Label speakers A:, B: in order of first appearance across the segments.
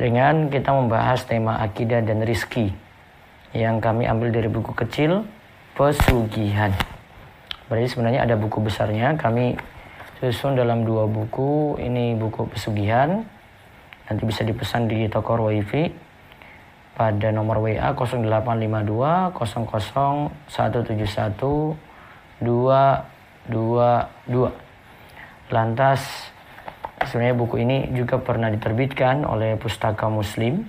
A: dengan kita membahas tema akidah dan rizki yang kami ambil dari buku kecil pesugihan. Berarti sebenarnya ada buku besarnya. Kami susun dalam dua buku. Ini buku pesugihan. Nanti bisa dipesan di toko wifi pada nomor WA 0852 00171 222. Lantas sebenarnya buku ini juga pernah diterbitkan oleh Pustaka Muslim.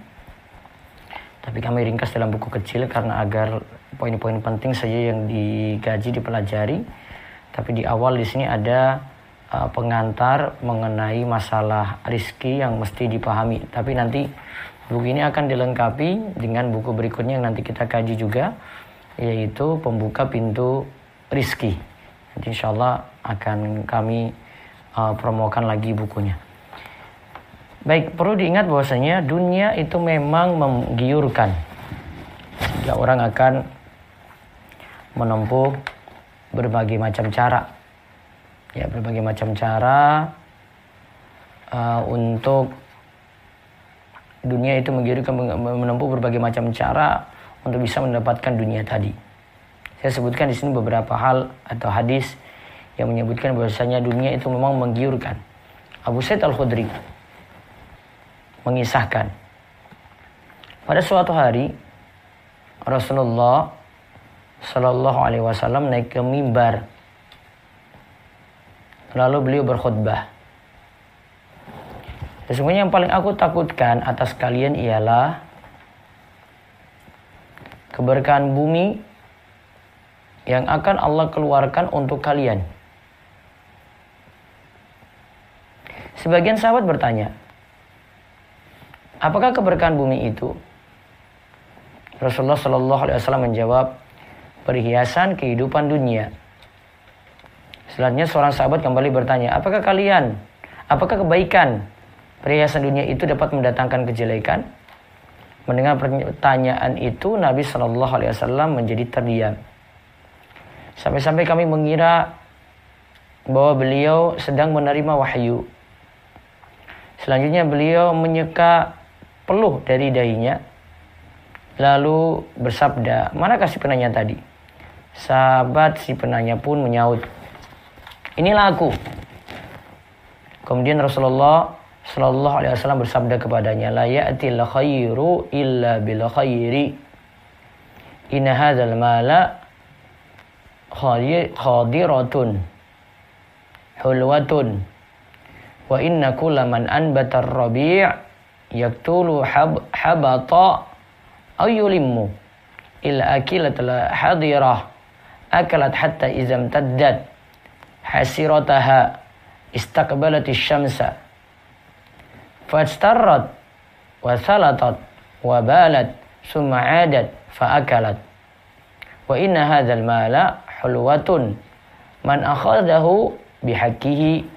A: Tapi kami ringkas dalam buku kecil karena agar poin-poin penting saja yang digaji dipelajari. Tapi di awal di sini ada uh, pengantar mengenai masalah rizki yang mesti dipahami. Tapi nanti buku ini akan dilengkapi dengan buku berikutnya yang nanti kita kaji juga, yaitu pembuka pintu rizki. Nanti insya Allah akan kami uh, promokan lagi bukunya. Baik, perlu diingat bahwasanya dunia itu memang menggiurkan. Sehingga orang akan menempuh berbagai macam cara. Ya, berbagai macam cara uh, untuk dunia itu menggiurkan menempuh berbagai macam cara untuk bisa mendapatkan dunia tadi. Saya sebutkan di sini beberapa hal atau hadis yang menyebutkan bahwasanya dunia itu memang menggiurkan. Abu Said Al-Khudri mengisahkan pada suatu hari Rasulullah Shallallahu Alaihi Wasallam naik ke mimbar lalu beliau berkhutbah Sesungguhnya yang paling aku takutkan atas kalian ialah keberkahan bumi yang akan Allah keluarkan untuk kalian. Sebagian sahabat bertanya, Apakah keberkahan bumi itu? Rasulullah Shallallahu Alaihi Wasallam menjawab, perhiasan kehidupan dunia. Selanjutnya seorang sahabat kembali bertanya, apakah kalian, apakah kebaikan perhiasan dunia itu dapat mendatangkan kejelekan? Mendengar pertanyaan itu, Nabi Shallallahu Alaihi Wasallam menjadi terdiam. Sampai-sampai kami mengira bahwa beliau sedang menerima wahyu. Selanjutnya beliau menyeka peluh dari dahinya. Lalu bersabda, mana kasih penanya tadi? Sahabat si penanya pun menyaut, inilah aku. Kemudian Rasulullah Shallallahu Alaihi Wasallam bersabda kepadanya, la ya'til khairu illa bil khairi. Inna hadzal mala khadiratun hulwatun wa inna kulla man anbata rabi' yaktulu hab, habata aw yulimmu illa akilat la hadirah akalat hatta izam taddat hasirataha istaqbalat syamsa fastarrat wa salatat wa balat summa adat fa akalat wa inna hadzal mala hulwatun man akhadahu bihaqqihi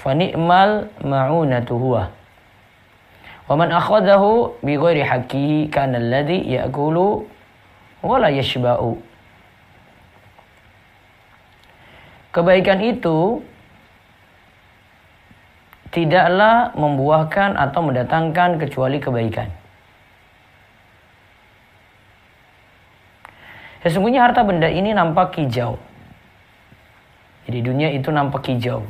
A: fani'mal ma'unatu huwa wa man akhadahu bi ghairi haqqihi kana alladhi ya'kulu wa la yashba'u kebaikan itu tidaklah membuahkan atau mendatangkan kecuali kebaikan. Sesungguhnya harta benda ini nampak hijau. Jadi dunia itu nampak hijau.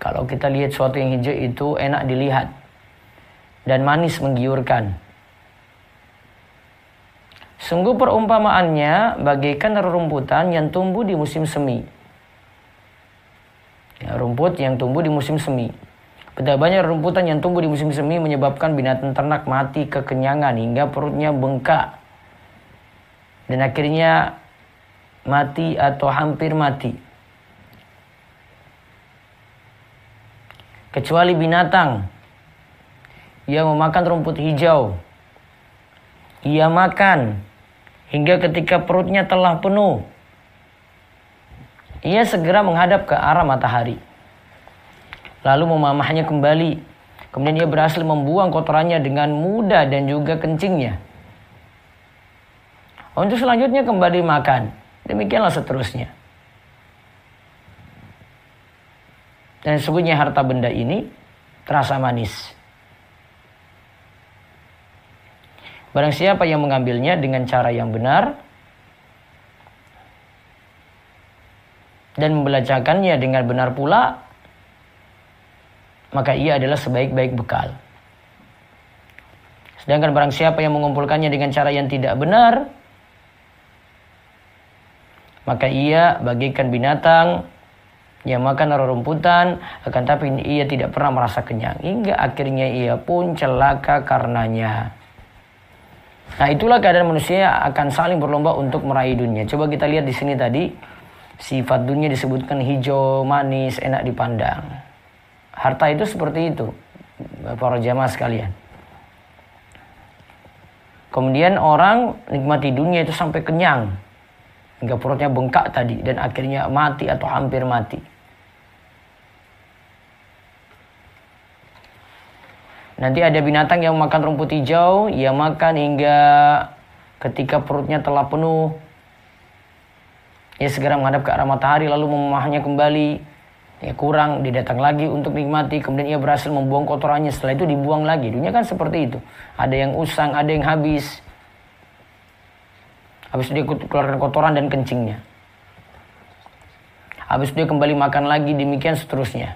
A: Kalau kita lihat sesuatu yang hijau itu enak dilihat dan manis menggiurkan. Sungguh perumpamaannya bagaikan rerumputan yang tumbuh di musim semi. Ya, rumput yang tumbuh di musim semi. Betapa banyak rumputan yang tumbuh di musim semi menyebabkan binatang ternak mati kekenyangan hingga perutnya bengkak. Dan akhirnya mati atau hampir mati. kecuali binatang yang memakan rumput hijau. Ia makan hingga ketika perutnya telah penuh. Ia segera menghadap ke arah matahari. Lalu memamahnya kembali. Kemudian ia berhasil membuang kotorannya dengan mudah dan juga kencingnya. Untuk selanjutnya kembali makan. Demikianlah seterusnya. Dan sesungguhnya harta benda ini terasa manis. Barang siapa yang mengambilnya dengan cara yang benar dan membelajarkannya dengan benar pula, maka ia adalah sebaik-baik bekal. Sedangkan barang siapa yang mengumpulkannya dengan cara yang tidak benar, maka ia bagikan binatang yang makan rerumputan, akan tapi ia tidak pernah merasa kenyang hingga akhirnya ia pun celaka karenanya. Nah itulah keadaan manusia akan saling berlomba untuk meraih dunia. Coba kita lihat di sini tadi sifat dunia disebutkan hijau, manis, enak dipandang. Harta itu seperti itu, para jamaah sekalian. Kemudian orang nikmati dunia itu sampai kenyang. Hingga perutnya bengkak tadi dan akhirnya mati atau hampir mati. Nanti ada binatang yang makan rumput hijau, ia makan hingga ketika perutnya telah penuh. Ia segera menghadap ke arah matahari lalu memahnya kembali. Ya kurang, dia datang lagi untuk nikmati. Kemudian ia berhasil membuang kotorannya. Setelah itu dibuang lagi. Dunia kan seperti itu. Ada yang usang, ada yang habis. Habis dia keluarkan kotoran dan kencingnya. Habis dia kembali makan lagi, demikian seterusnya.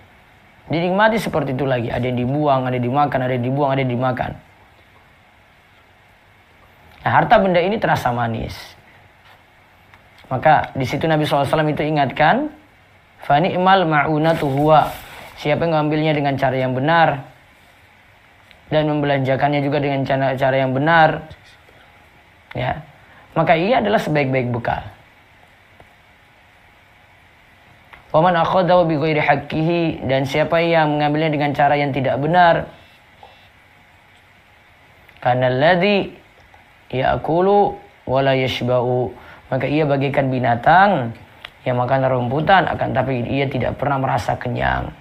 A: Dinikmati seperti itu lagi. Ada yang dibuang, ada yang dimakan, ada yang dibuang, ada yang dimakan. Nah, harta benda ini terasa manis. Maka di situ Nabi SAW itu ingatkan, Fani imal ma'unatu huwa. Siapa yang mengambilnya dengan cara yang benar dan membelanjakannya juga dengan cara, cara yang benar, ya, maka ia adalah sebaik-baik bekal. Waman akhadahu bi ghairi haqqihi dan siapa yang mengambilnya dengan cara yang tidak benar. Karena alladhi ya'kulu wala yashba'u. Maka ia bagikan binatang yang makan rumputan akan tapi ia tidak pernah merasa kenyang.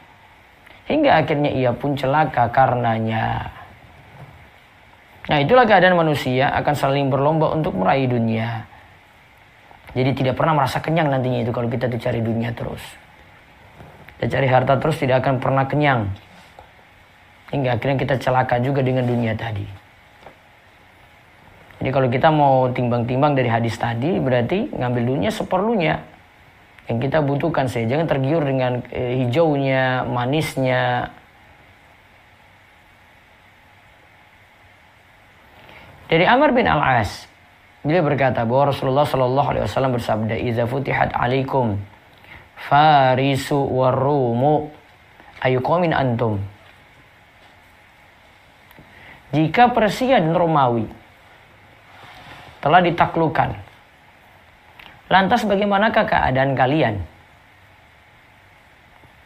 A: Hingga akhirnya ia pun celaka karenanya. Nah itulah keadaan manusia akan saling berlomba untuk meraih dunia. Jadi tidak pernah merasa kenyang nantinya itu kalau kita dicari dunia terus. Dan cari harta terus tidak akan pernah kenyang. Hingga akhirnya kita celaka juga dengan dunia tadi. Jadi kalau kita mau timbang-timbang dari hadis tadi berarti ngambil dunia seperlunya. Yang kita butuhkan saja. Jangan tergiur dengan eh, hijaunya, manisnya. Dari Amr bin Al-As, Beliau berkata bahwa Rasulullah Shallallahu Alaihi Wasallam bersabda, "Iza futihat alaikum farisu warumu ayukomin antum." Jika Persia dan Romawi telah ditaklukkan, lantas bagaimanakah keadaan kalian?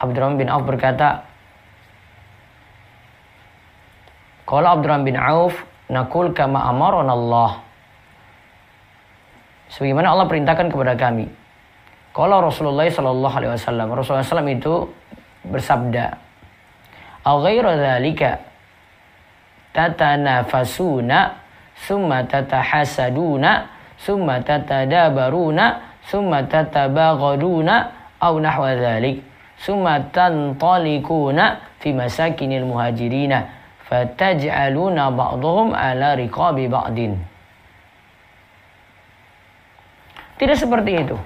A: Abdurrahman bin Auf berkata, Kalau Abdurrahman bin Auf, nakul kama amaron Allah sebagaimana Allah perintahkan kepada kami. Kalau Rasulullah Shallallahu Alaihi Wasallam, Rasulullah SAW itu bersabda, "Aghaira dzalika tatanafasuna, summa tatahasaduna, summa tatadabaruna, summa tatabaghaduna, au nahwa dzalik, summa tantalikuna fi masakinil muhajirina, fataj'aluna ba'dhum ala riqabi ba'din." Tidak seperti itu.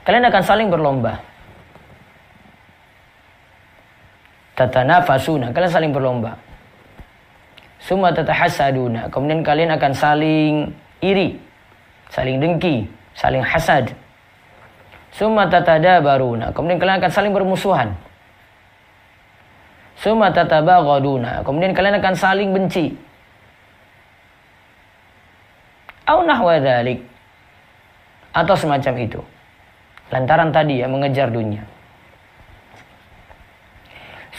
A: Kalian akan saling berlomba. Tatana fasuna, kalian saling berlomba. Suma tatahasaduna, kemudian kalian akan saling iri, saling dengki, saling hasad. Suma baruna, kemudian kalian akan saling bermusuhan. Suma tatabaghaduna, kemudian kalian akan saling benci. Au nahwa dhalik. Atau semacam itu. Lantaran tadi ya mengejar dunia.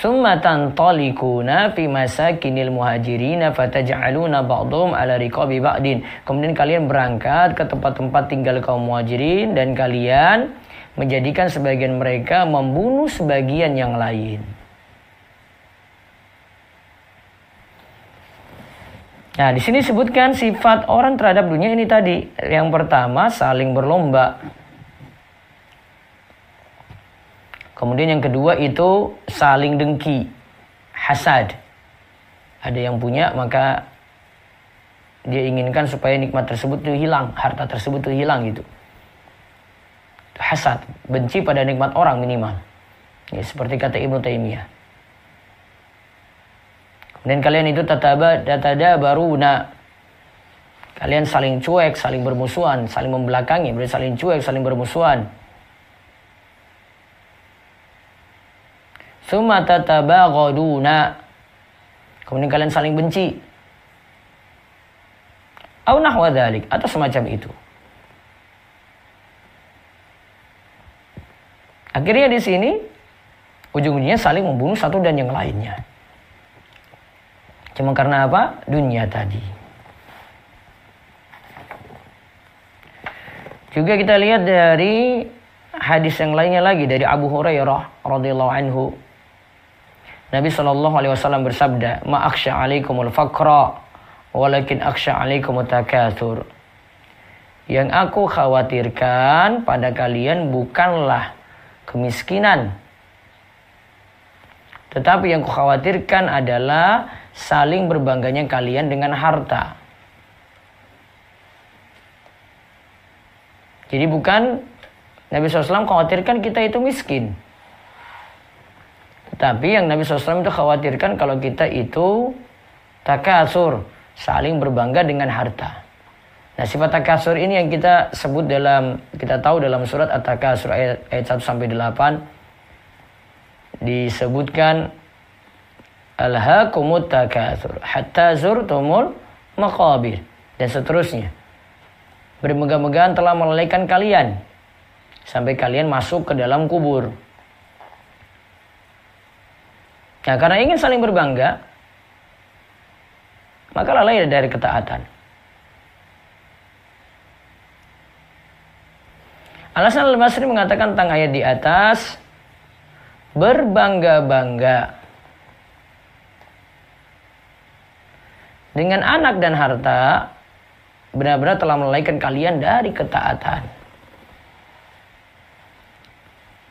A: Summatan talikuna fi masakinil muhajirina fataj'aluna ba'dhum ala riqabi ba'din. Kemudian kalian berangkat ke tempat-tempat tinggal kaum muhajirin dan kalian menjadikan sebagian mereka membunuh sebagian yang lain. Nah, di sini sebutkan sifat orang terhadap dunia ini tadi. Yang pertama, saling berlomba. Kemudian yang kedua itu saling dengki, hasad. Ada yang punya maka dia inginkan supaya nikmat tersebut itu hilang, harta tersebut itu hilang gitu. Hasad, benci pada nikmat orang minimal. Ya, seperti kata Ibnu Taimiyah. Kemudian kalian itu tataba datada baruna. Kalian saling cuek, saling bermusuhan, saling membelakangi, berarti saling cuek, saling bermusuhan. Summa tatabaghaduna. Kemudian kalian saling benci. Au nahwa atau semacam itu. Akhirnya di sini ujung-ujungnya saling membunuh satu dan yang lainnya. Cuma karena apa? Dunia tadi. Juga kita lihat dari hadis yang lainnya lagi dari Abu Hurairah radhiyallahu anhu Nabi Shallallahu Alaihi Wasallam bersabda, "Ma'aksha alaikumul fakra, walakin aksha alaikumut takatsur." Yang aku khawatirkan pada kalian bukanlah kemiskinan, tetapi yang kukhawatirkan adalah saling berbangganya kalian dengan harta. Jadi bukan Nabi SAW khawatirkan kita itu miskin. Tapi yang Nabi SAW itu khawatirkan kalau kita itu takasur, saling berbangga dengan harta. Nah sifat takasur ini yang kita sebut dalam, kita tahu dalam surat At-Takasur ayat, ayat 1 sampai 8 disebutkan Alhaakumut takasur hatta zurtumul maqabir dan seterusnya. Bermegah-megahan telah melalaikan kalian sampai kalian masuk ke dalam kubur. Nah, karena ingin saling berbangga, maka lalai dari ketaatan. Alasan Al-Basri mengatakan tentang ayat di atas, berbangga-bangga dengan anak dan harta benar-benar telah melalaikan kalian dari ketaatan.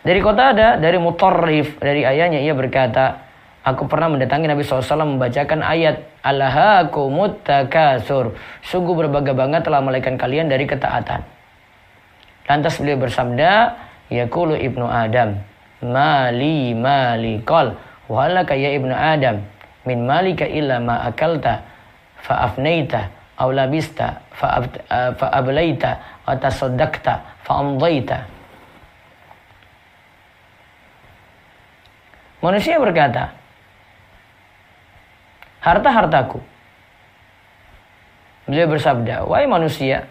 A: Dari kota ada, dari mutarrif, dari ayahnya ia berkata, Aku pernah mendatangi Nabi SAW membacakan ayat Allahakumut takasur. Sungguh berbangga-bangga telah melaikan kalian dari ketaatan. Lantas beliau bersabda, Yakulu ibnu Adam, Mali mali kol, Walaka ya ibnu Adam, Min malika illa ma akalta, Fa'afnaita, Aw labista, Fa'ablaita, Atasaddakta, Fa'amdaita. Manusia berkata, harta-hartaku. Beliau bersabda, wahai manusia,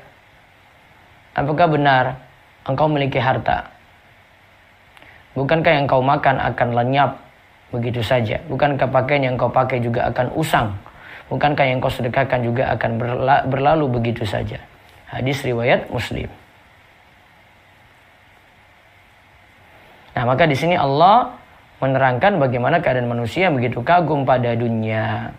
A: apakah benar engkau memiliki harta? Bukankah yang kau makan akan lenyap begitu saja? Bukankah pakaian yang kau pakai juga akan usang? Bukankah yang kau sedekahkan juga akan berlalu begitu saja? Hadis riwayat Muslim. Nah, maka di sini Allah menerangkan bagaimana keadaan manusia begitu kagum pada dunia.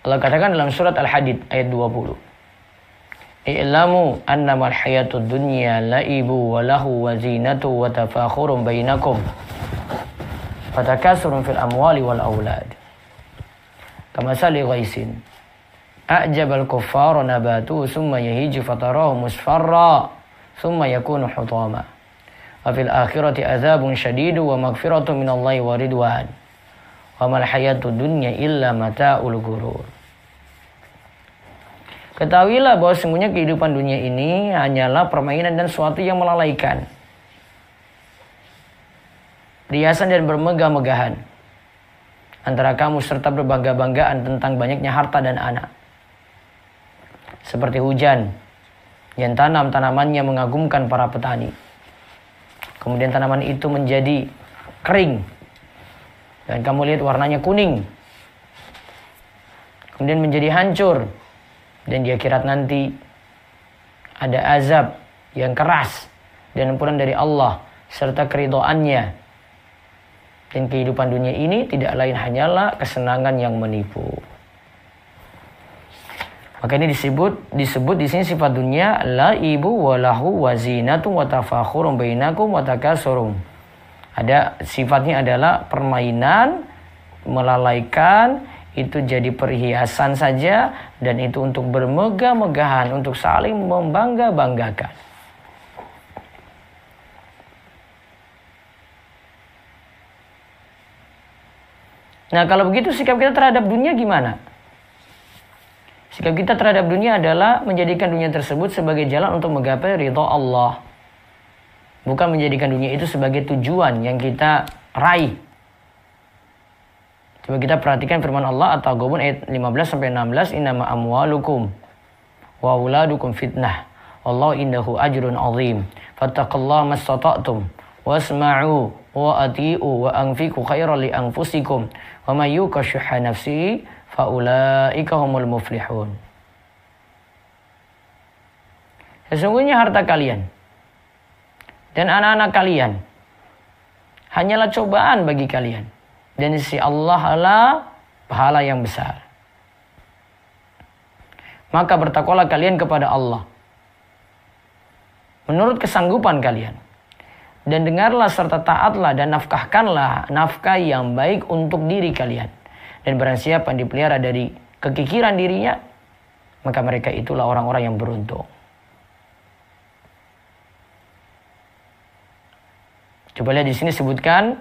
A: Allah katakan dalam surat Al-Hadid ayat 20. I'lamu annama al-hayatud dunya la'ibu wa lahu wa wa bainakum. Fatakasurun fil amwali wal aulad. Kama sali ghaisin. A'jabal kuffara nabatu summa yahiju fatarahu musfarra summa yakunu hutama. Wa fil akhirati azabun syadidu wa magfiratu minallahi wa ridwan. Wa mal hayatud dunya illa mata'ul gurur. Ketahuilah bahwa sungguhnya kehidupan dunia ini hanyalah permainan dan suatu yang melalaikan. Riasan dan bermegah-megahan. Antara kamu serta berbangga-banggaan tentang banyaknya harta dan anak. Seperti hujan yang tanam tanamannya mengagumkan para petani Kemudian tanaman itu menjadi kering. Dan kamu lihat warnanya kuning. Kemudian menjadi hancur. Dan di akhirat nanti ada azab yang keras dan ampunan dari Allah serta keridoannya. Dan kehidupan dunia ini tidak lain hanyalah kesenangan yang menipu. Maka ini disebut disebut di sini sifat dunia la ibu walahu wazinatu watafakhurum bainakum watakasurum. Ada sifatnya adalah permainan, melalaikan, itu jadi perhiasan saja dan itu untuk bermegah-megahan, untuk saling membangga-banggakan. Nah kalau begitu sikap kita terhadap dunia gimana? Sikap kita terhadap dunia adalah menjadikan dunia tersebut sebagai jalan untuk menggapai ridho Allah. Bukan menjadikan dunia itu sebagai tujuan yang kita raih. Coba kita perhatikan firman Allah atau Gobun ayat 15 sampai 16 innama amwalukum wa auladukum fitnah. Allah indahu ajrun azim. Fattaqullaha mastata'tum wasma'u wa ati'u wa anfiqu khairan li anfusikum wa may yukashuha nafsi faulaika humul muflihun. Sesungguhnya harta kalian dan anak-anak kalian hanyalah cobaan bagi kalian. Dan si Allah adalah pahala yang besar. Maka bertakwalah kalian kepada Allah. Menurut kesanggupan kalian dan dengarlah serta taatlah dan nafkahkanlah nafkah yang baik untuk diri kalian. Dan barang siapa dipelihara dari kekikiran dirinya, maka mereka itulah orang-orang yang beruntung. Coba lihat di sini sebutkan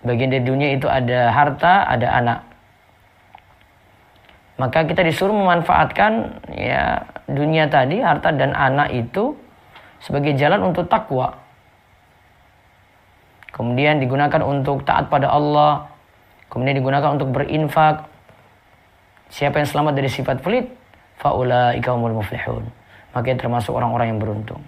A: bagian dari dunia itu ada harta, ada anak. Maka kita disuruh memanfaatkan ya dunia tadi, harta dan anak itu sebagai jalan untuk takwa. Kemudian digunakan untuk taat pada Allah. Kemudian digunakan untuk berinfak. Siapa yang selamat dari sifat pelit? Faula ikamul muflihun. Maka termasuk orang-orang yang beruntung.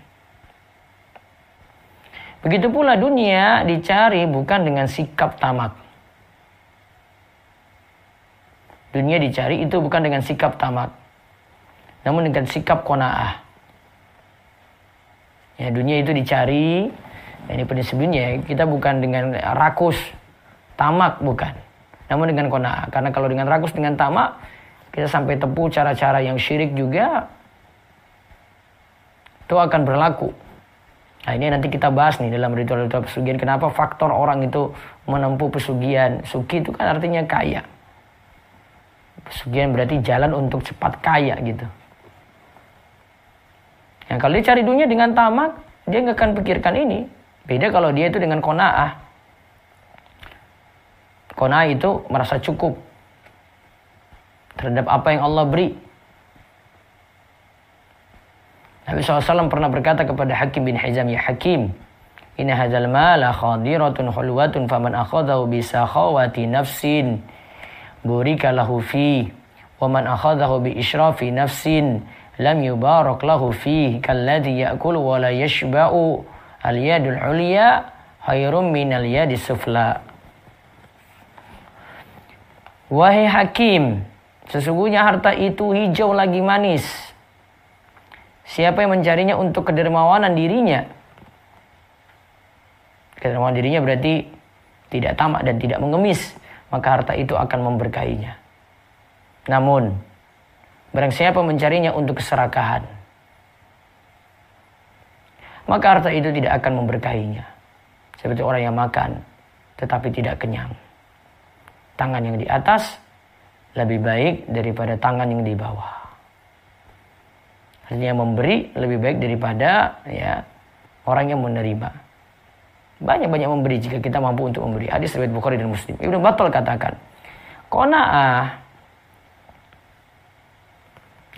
A: Begitu pula dunia dicari bukan dengan sikap tamak. Dunia dicari itu bukan dengan sikap tamak. Namun dengan sikap kona'ah. Ya, dunia itu dicari ini prinsipnya kita bukan dengan rakus, tamak bukan. Namun dengan kona. Karena kalau dengan rakus, dengan tamak, kita sampai tepu cara-cara yang syirik juga, itu akan berlaku. Nah ini nanti kita bahas nih dalam ritual-ritual pesugihan. Kenapa faktor orang itu menempuh pesugihan. Sugi itu kan artinya kaya. Pesugihan berarti jalan untuk cepat kaya gitu. Yang kalau dia cari dunia dengan tamak, dia nggak akan pikirkan ini. Beda kalau dia itu dengan kona'ah. Kona'ah itu merasa cukup terhadap apa yang Allah beri. Nabi SAW pernah berkata kepada Hakim bin Hizam, Ya Hakim, Inna hadzal mala khadiratun khulwatun faman akhadahu bisa khawati nafsin burika lahu fi wa man akhadahu bi israfi nafsin lam yubarak lahu fi kalladhi ya'kulu wa la yashba'u Al-yadul ulia khairum minal yadi sufla. Wahai hakim, sesungguhnya harta itu hijau lagi manis. Siapa yang mencarinya untuk kedermawanan dirinya? Kedermawanan dirinya berarti tidak tamak dan tidak mengemis. Maka harta itu akan memberkahinya. Namun, barang siapa mencarinya untuk keserakahan, maka harta itu tidak akan memberkahinya. Seperti orang yang makan tetapi tidak kenyang. Tangan yang di atas lebih baik daripada tangan yang di bawah. Artinya memberi lebih baik daripada ya orang yang menerima. Banyak-banyak memberi jika kita mampu untuk memberi. Hadis riwayat Bukhari dan Muslim. Ibnu Battal katakan, "Qanaah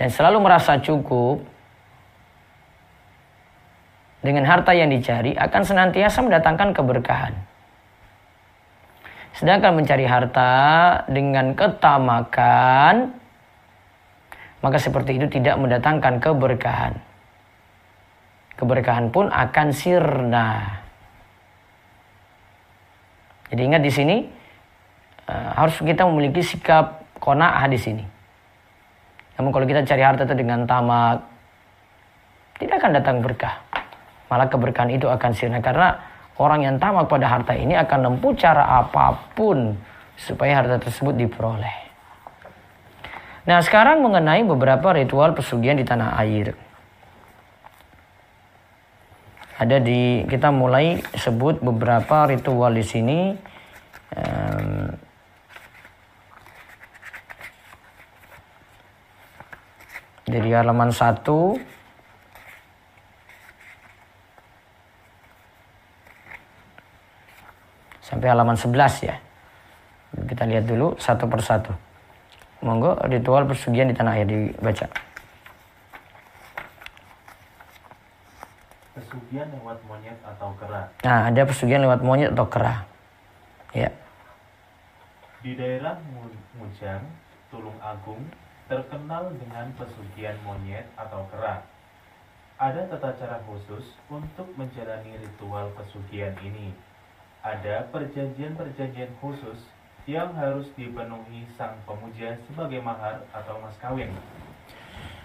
A: dan selalu merasa cukup dengan harta yang dicari akan senantiasa mendatangkan keberkahan. Sedangkan mencari harta dengan ketamakan, maka seperti itu tidak mendatangkan keberkahan. Keberkahan pun akan sirna. Jadi ingat di sini eh, harus kita memiliki sikap kona'ah di sini. Namun kalau kita cari harta itu dengan tamak, tidak akan datang berkah malah keberkahan itu akan sirna karena orang yang tamak pada harta ini akan menempuh cara apa pun supaya harta tersebut diperoleh. Nah, sekarang mengenai beberapa ritual pesugihan di tanah air. Ada di kita mulai sebut beberapa ritual di sini. Um, dari halaman 1 sampai halaman 11 ya. Kita lihat dulu satu persatu. Monggo ritual persugihan di tanah air dibaca.
B: Pesugihan lewat monyet atau kera.
A: Nah, ada pesugihan lewat monyet atau kera. Ya.
B: Di daerah Mujang, Tulung Agung, terkenal dengan pesugihan monyet atau kera. Ada tata cara khusus untuk menjalani ritual pesugihan ini. Ada perjanjian-perjanjian khusus yang harus dipenuhi sang pemuja sebagai mahar atau mas kawin.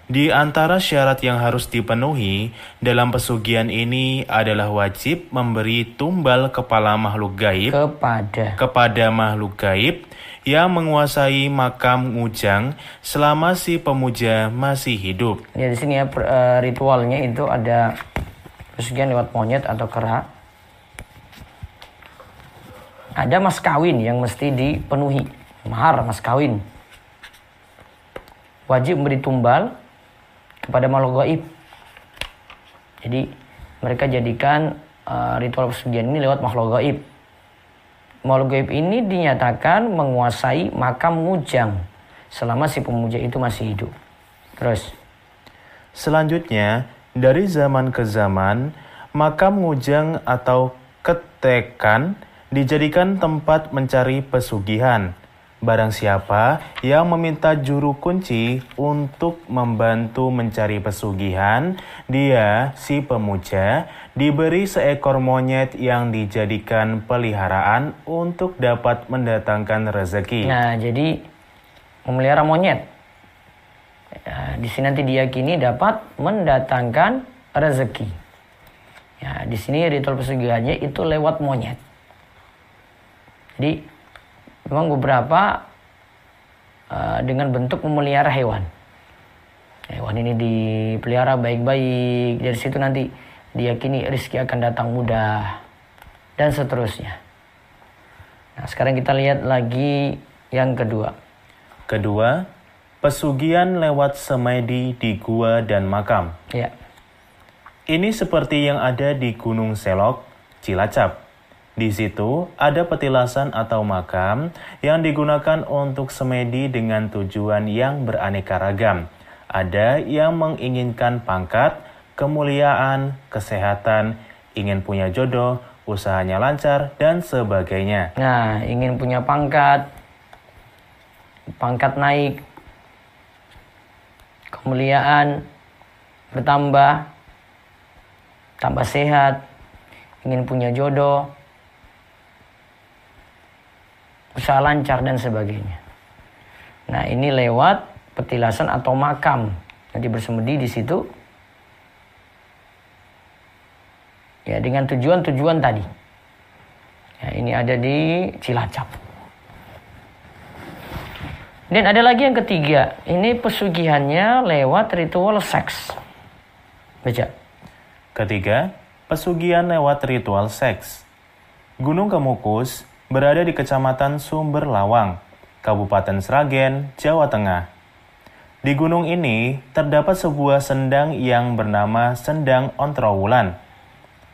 B: Di antara syarat yang harus dipenuhi dalam pesugihan ini adalah wajib memberi tumbal kepala makhluk gaib
A: kepada
B: kepada makhluk gaib yang menguasai makam ngujang selama si pemuja masih hidup.
A: Ya di sini ya eh, ritualnya itu ada pesugihan lewat monyet atau kera ada mas kawin yang mesti dipenuhi. Mahar mas kawin. Wajib memberi tumbal kepada makhluk gaib. Jadi mereka jadikan uh, ritual pesugihan ini lewat makhluk gaib. Makhluk gaib ini dinyatakan menguasai makam mujang selama si pemuja itu masih hidup. Terus.
B: Selanjutnya, dari zaman ke zaman, makam mujang atau ketekan dijadikan tempat mencari pesugihan. Barang siapa yang meminta juru kunci untuk membantu mencari pesugihan, dia, si pemuja, diberi seekor monyet yang dijadikan peliharaan untuk dapat mendatangkan rezeki.
A: Nah, jadi memelihara monyet. Ya, di sini nanti diyakini dapat mendatangkan rezeki. Ya, di sini ritual pesugihannya itu lewat monyet. Jadi memang beberapa uh, dengan bentuk memelihara hewan. Hewan ini dipelihara baik-baik. Dari situ nanti diyakini rezeki akan datang mudah dan seterusnya. Nah, sekarang kita lihat lagi yang kedua.
B: Kedua, pesugihan lewat semedi di gua dan makam.
A: Ya.
B: Ini seperti yang ada di Gunung Selok, Cilacap. Di situ ada petilasan atau makam yang digunakan untuk semedi dengan tujuan yang beraneka ragam. Ada yang menginginkan pangkat, kemuliaan, kesehatan, ingin punya jodoh, usahanya lancar, dan sebagainya.
A: Nah, ingin punya pangkat, pangkat naik, kemuliaan. Bertambah, tambah sehat, ingin punya jodoh, usaha lancar dan sebagainya. Nah ini lewat petilasan atau makam. Jadi bersemedi di situ. Ya dengan tujuan-tujuan tadi. Ya, ini ada di Cilacap. Dan ada lagi yang ketiga. Ini pesugihannya lewat ritual seks. Baca.
B: Ketiga, pesugihan lewat ritual seks. Gunung Kemukus berada di Kecamatan Sumber Lawang, Kabupaten Sragen, Jawa Tengah. Di gunung ini terdapat sebuah sendang yang bernama Sendang Ontrowulan.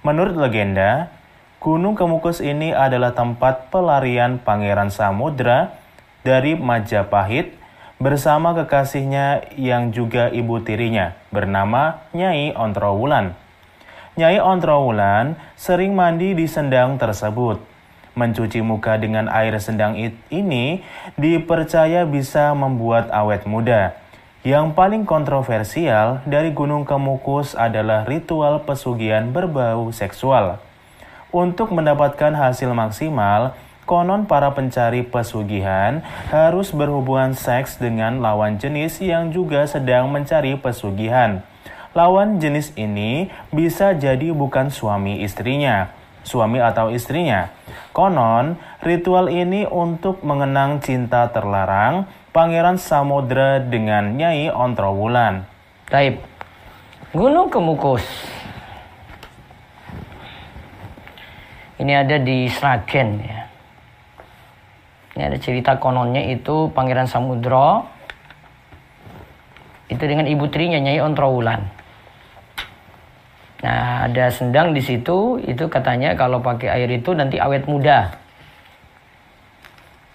B: Menurut legenda, Gunung Kemukus ini adalah tempat pelarian Pangeran Samudra dari Majapahit bersama kekasihnya yang juga ibu tirinya bernama Nyai Ontrowulan. Nyai Ontrowulan sering mandi di sendang tersebut Mencuci muka dengan air sendang ini dipercaya bisa membuat awet muda. Yang paling kontroversial dari Gunung Kemukus adalah ritual pesugihan berbau seksual. Untuk mendapatkan hasil maksimal, konon para pencari pesugihan harus berhubungan seks dengan lawan jenis yang juga sedang mencari pesugihan. Lawan jenis ini bisa jadi bukan suami istrinya, suami atau istrinya. Konon, ritual ini untuk mengenang cinta terlarang Pangeran Samudra dengan Nyai Ontrowulan.
A: Taib. Gunung Kemukus. Ini ada di Sragen ya. Ini ada cerita kononnya itu Pangeran Samudra itu dengan ibu trinya Nyai Ontrowulan. Nah, ada sendang di situ, itu katanya kalau pakai air itu nanti awet muda.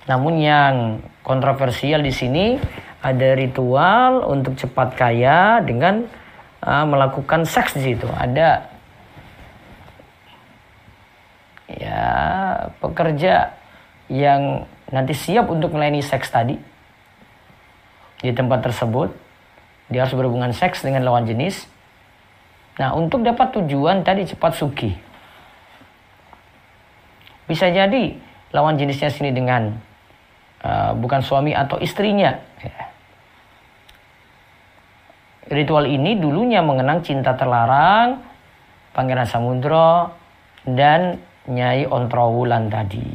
A: Namun yang kontroversial di sini ada ritual untuk cepat kaya dengan uh, melakukan seks di situ. Ada ya pekerja yang nanti siap untuk melayani seks tadi di tempat tersebut. Dia harus berhubungan seks dengan lawan jenis. Nah, untuk dapat tujuan tadi cepat suki. Bisa jadi lawan jenisnya sini dengan uh, bukan suami atau istrinya. Ya. Ritual ini dulunya mengenang cinta terlarang Pangeran Samudra dan Nyai Ontrowulan tadi.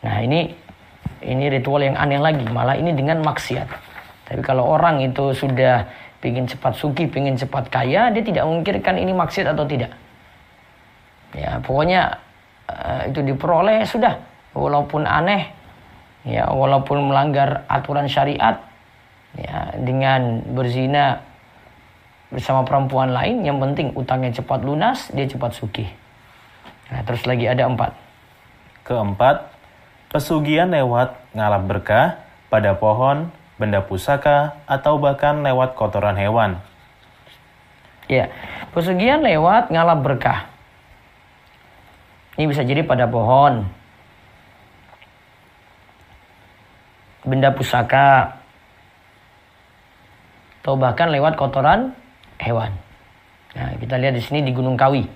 A: Nah ini ini ritual yang aneh lagi, malah ini dengan maksiat. Tapi kalau orang itu sudah ingin cepat suki, ingin cepat kaya, dia tidak memikirkan ini maksiat atau tidak. Ya pokoknya uh, itu diperoleh sudah, walaupun aneh, ya walaupun melanggar aturan syariat, ya dengan berzina bersama perempuan lain, yang penting utangnya cepat lunas, dia cepat suki. Nah, terus lagi ada empat.
B: Keempat, pesugihan lewat ngalap berkah pada pohon, benda pusaka, atau bahkan lewat kotoran hewan.
A: Ya, pesugihan lewat ngalap berkah. Ini bisa jadi pada pohon, benda pusaka, atau bahkan lewat kotoran hewan. Nah, kita lihat di sini di Gunung Kawi.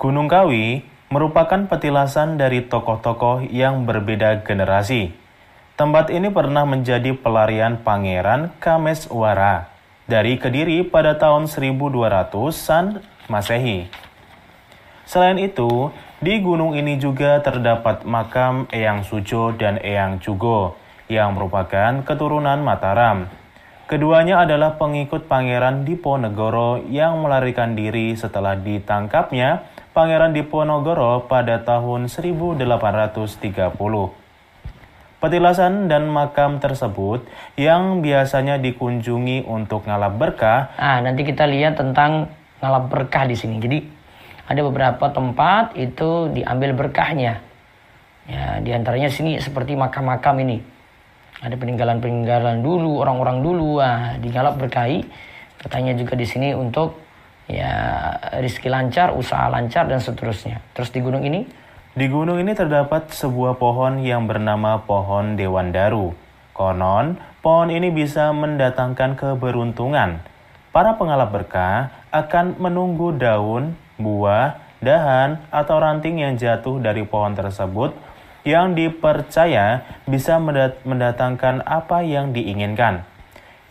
B: Gunung Kawi merupakan petilasan dari tokoh-tokoh yang berbeda generasi. Tempat ini pernah menjadi pelarian Pangeran Kameswara dari Kediri pada tahun 1200-an Masehi. Selain itu, di gunung ini juga terdapat makam Eyang Sujo dan Eyang Jugo yang merupakan keturunan Mataram. Keduanya adalah pengikut Pangeran Diponegoro yang melarikan diri setelah ditangkapnya Pangeran Diponegoro pada tahun 1830. Petilasan dan makam tersebut yang biasanya dikunjungi untuk ngalap berkah.
A: Ah, nanti kita lihat tentang ngalap berkah di sini. Jadi ada beberapa tempat itu diambil berkahnya. Ya, di antaranya sini seperti makam-makam ini. Ada peninggalan-peninggalan dulu, orang-orang dulu, ah, di ngalap berkahi. Katanya juga di sini untuk ya rizki lancar, usaha lancar dan seterusnya. Terus di gunung ini?
B: Di gunung ini terdapat sebuah pohon yang bernama pohon Dewan Daru. Konon, pohon ini bisa mendatangkan keberuntungan. Para pengalap berkah akan menunggu daun, buah, dahan, atau ranting yang jatuh dari pohon tersebut yang dipercaya bisa mendatangkan apa yang diinginkan.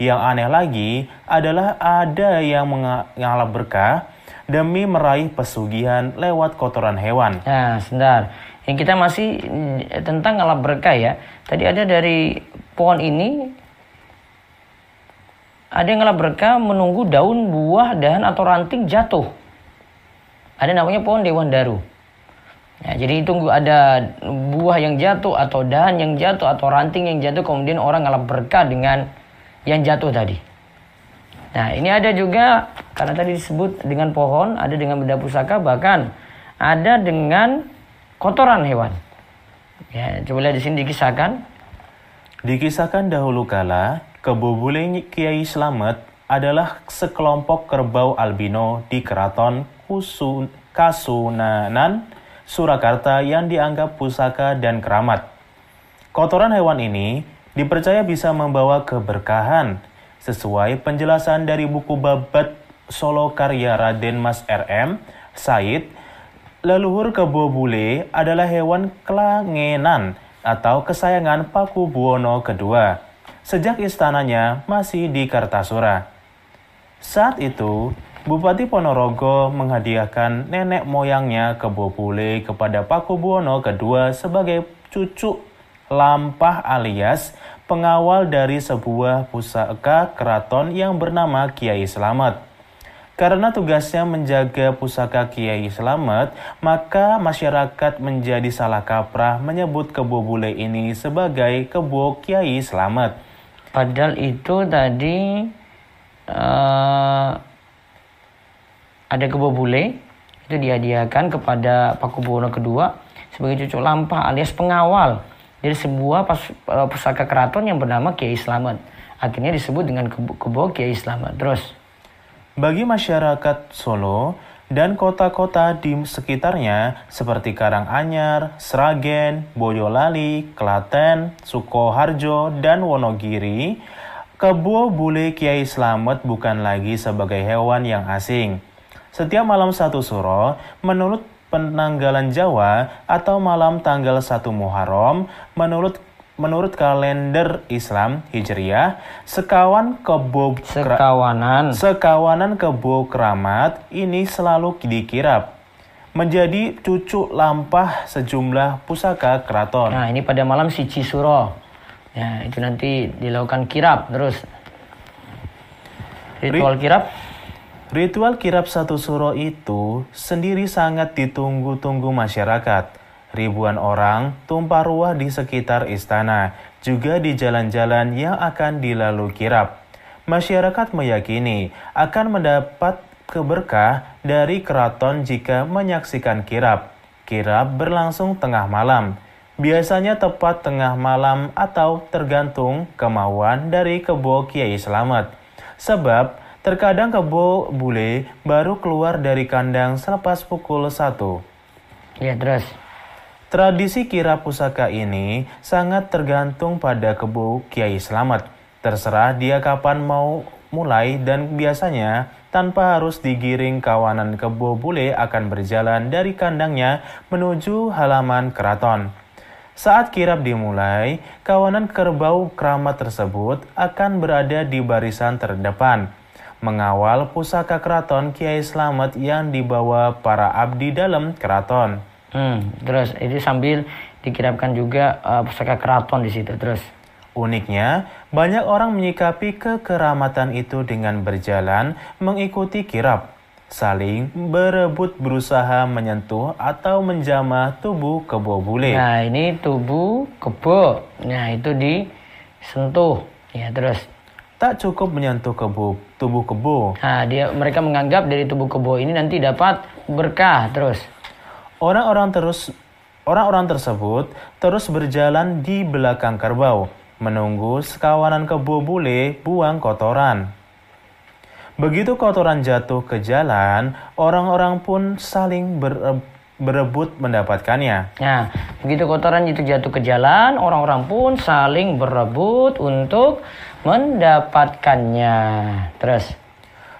B: Yang aneh lagi adalah ada yang mengalap berkah demi meraih pesugihan lewat kotoran hewan.
A: Nah, sebentar. Yang kita masih mm, tentang ngalap berkah ya. Tadi ada dari pohon ini ada yang ngalap berkah menunggu daun, buah, dahan atau ranting jatuh. Ada namanya pohon Dewan Daru. Ya, jadi tunggu ada buah yang jatuh atau dahan yang jatuh atau ranting yang jatuh kemudian orang ngalap berkah dengan yang jatuh tadi. Nah, ini ada juga karena tadi disebut dengan pohon, ada dengan benda pusaka, bahkan ada dengan kotoran hewan. Ya, coba lihat di sini dikisahkan.
B: Dikisahkan dahulu kala, kebobule Kiai Slamet adalah sekelompok kerbau albino di keraton Kasunanan, Surakarta yang dianggap pusaka dan keramat. Kotoran hewan ini dipercaya bisa membawa keberkahan. Sesuai penjelasan dari buku babat solo karya Raden Mas RM, Said, leluhur kebo bule adalah hewan kelangenan atau kesayangan Paku Buwono II sejak istananya masih di Kartasura. Saat itu, Bupati Ponorogo menghadiahkan nenek moyangnya kebo bule kepada Paku Buwono II sebagai cucu lampah alias pengawal dari sebuah pusaka keraton yang bernama Kiai Selamat. Karena tugasnya menjaga pusaka Kiai Selamat, maka masyarakat menjadi salah kaprah menyebut kebo bule ini sebagai kebo Kiai Selamat.
A: Padahal itu tadi uh, ada kebo bule itu dihadiahkan kepada Pakubuwono kedua sebagai cucu lampah alias pengawal dari sebuah pas, uh, pusaka keraton yang bernama Kiai Selamat. Akhirnya disebut dengan kebo, kebo Kiai Selamat. Terus
B: bagi masyarakat Solo dan kota-kota di sekitarnya seperti Karanganyar, Sragen, Boyolali, Klaten, Sukoharjo, dan Wonogiri, kebo bule Kiai Slamet bukan lagi sebagai hewan yang asing. Setiap malam satu suro, menurut penanggalan Jawa atau malam tanggal 1 Muharram, menurut menurut kalender Islam Hijriah, sekawan kebo
A: sekawanan
B: sekawanan kebo keramat ini selalu dikirap menjadi cucu lampah sejumlah pusaka keraton.
A: Nah, ini pada malam si Cisuro. Ya, itu nanti dilakukan kirap terus. Ritual kirap
B: Ritual kirap satu suro itu sendiri sangat ditunggu-tunggu masyarakat Ribuan orang tumpah ruah di sekitar istana, juga di jalan-jalan yang akan dilalui kirap. Masyarakat meyakini akan mendapat keberkah dari keraton jika menyaksikan kirap. Kirap berlangsung tengah malam, biasanya tepat tengah malam atau tergantung kemauan dari kebo Kiai Selamat. Sebab terkadang kebo bule baru keluar dari kandang selepas pukul 1.
A: Ya terus.
B: Tradisi kira pusaka ini sangat tergantung pada kebu Kiai Selamat. Terserah dia kapan mau mulai dan biasanya tanpa harus digiring kawanan kebo bule akan berjalan dari kandangnya menuju halaman keraton. Saat kirap dimulai, kawanan kerbau keramat tersebut akan berada di barisan terdepan, mengawal pusaka keraton Kiai Selamat yang dibawa para abdi dalam keraton.
A: Hmm, terus itu sambil dikirapkan juga uh, pusaka keraton di situ. Terus
B: uniknya banyak orang menyikapi kekeramatan itu dengan berjalan mengikuti kirap, saling berebut berusaha menyentuh atau menjamah tubuh kebo bule.
A: Nah ini tubuh kebo, nah itu disentuh, ya terus.
B: Tak cukup menyentuh kebo, tubuh kebo.
A: Nah dia mereka menganggap dari tubuh kebo ini nanti dapat berkah terus.
B: Orang-orang terus orang-orang tersebut terus berjalan di belakang kerbau, menunggu sekawanan kebo bule buang kotoran. Begitu kotoran jatuh ke jalan, orang-orang pun saling ber, berebut mendapatkannya.
A: Nah, begitu kotoran itu jatuh ke jalan, orang-orang pun saling berebut untuk mendapatkannya. Terus.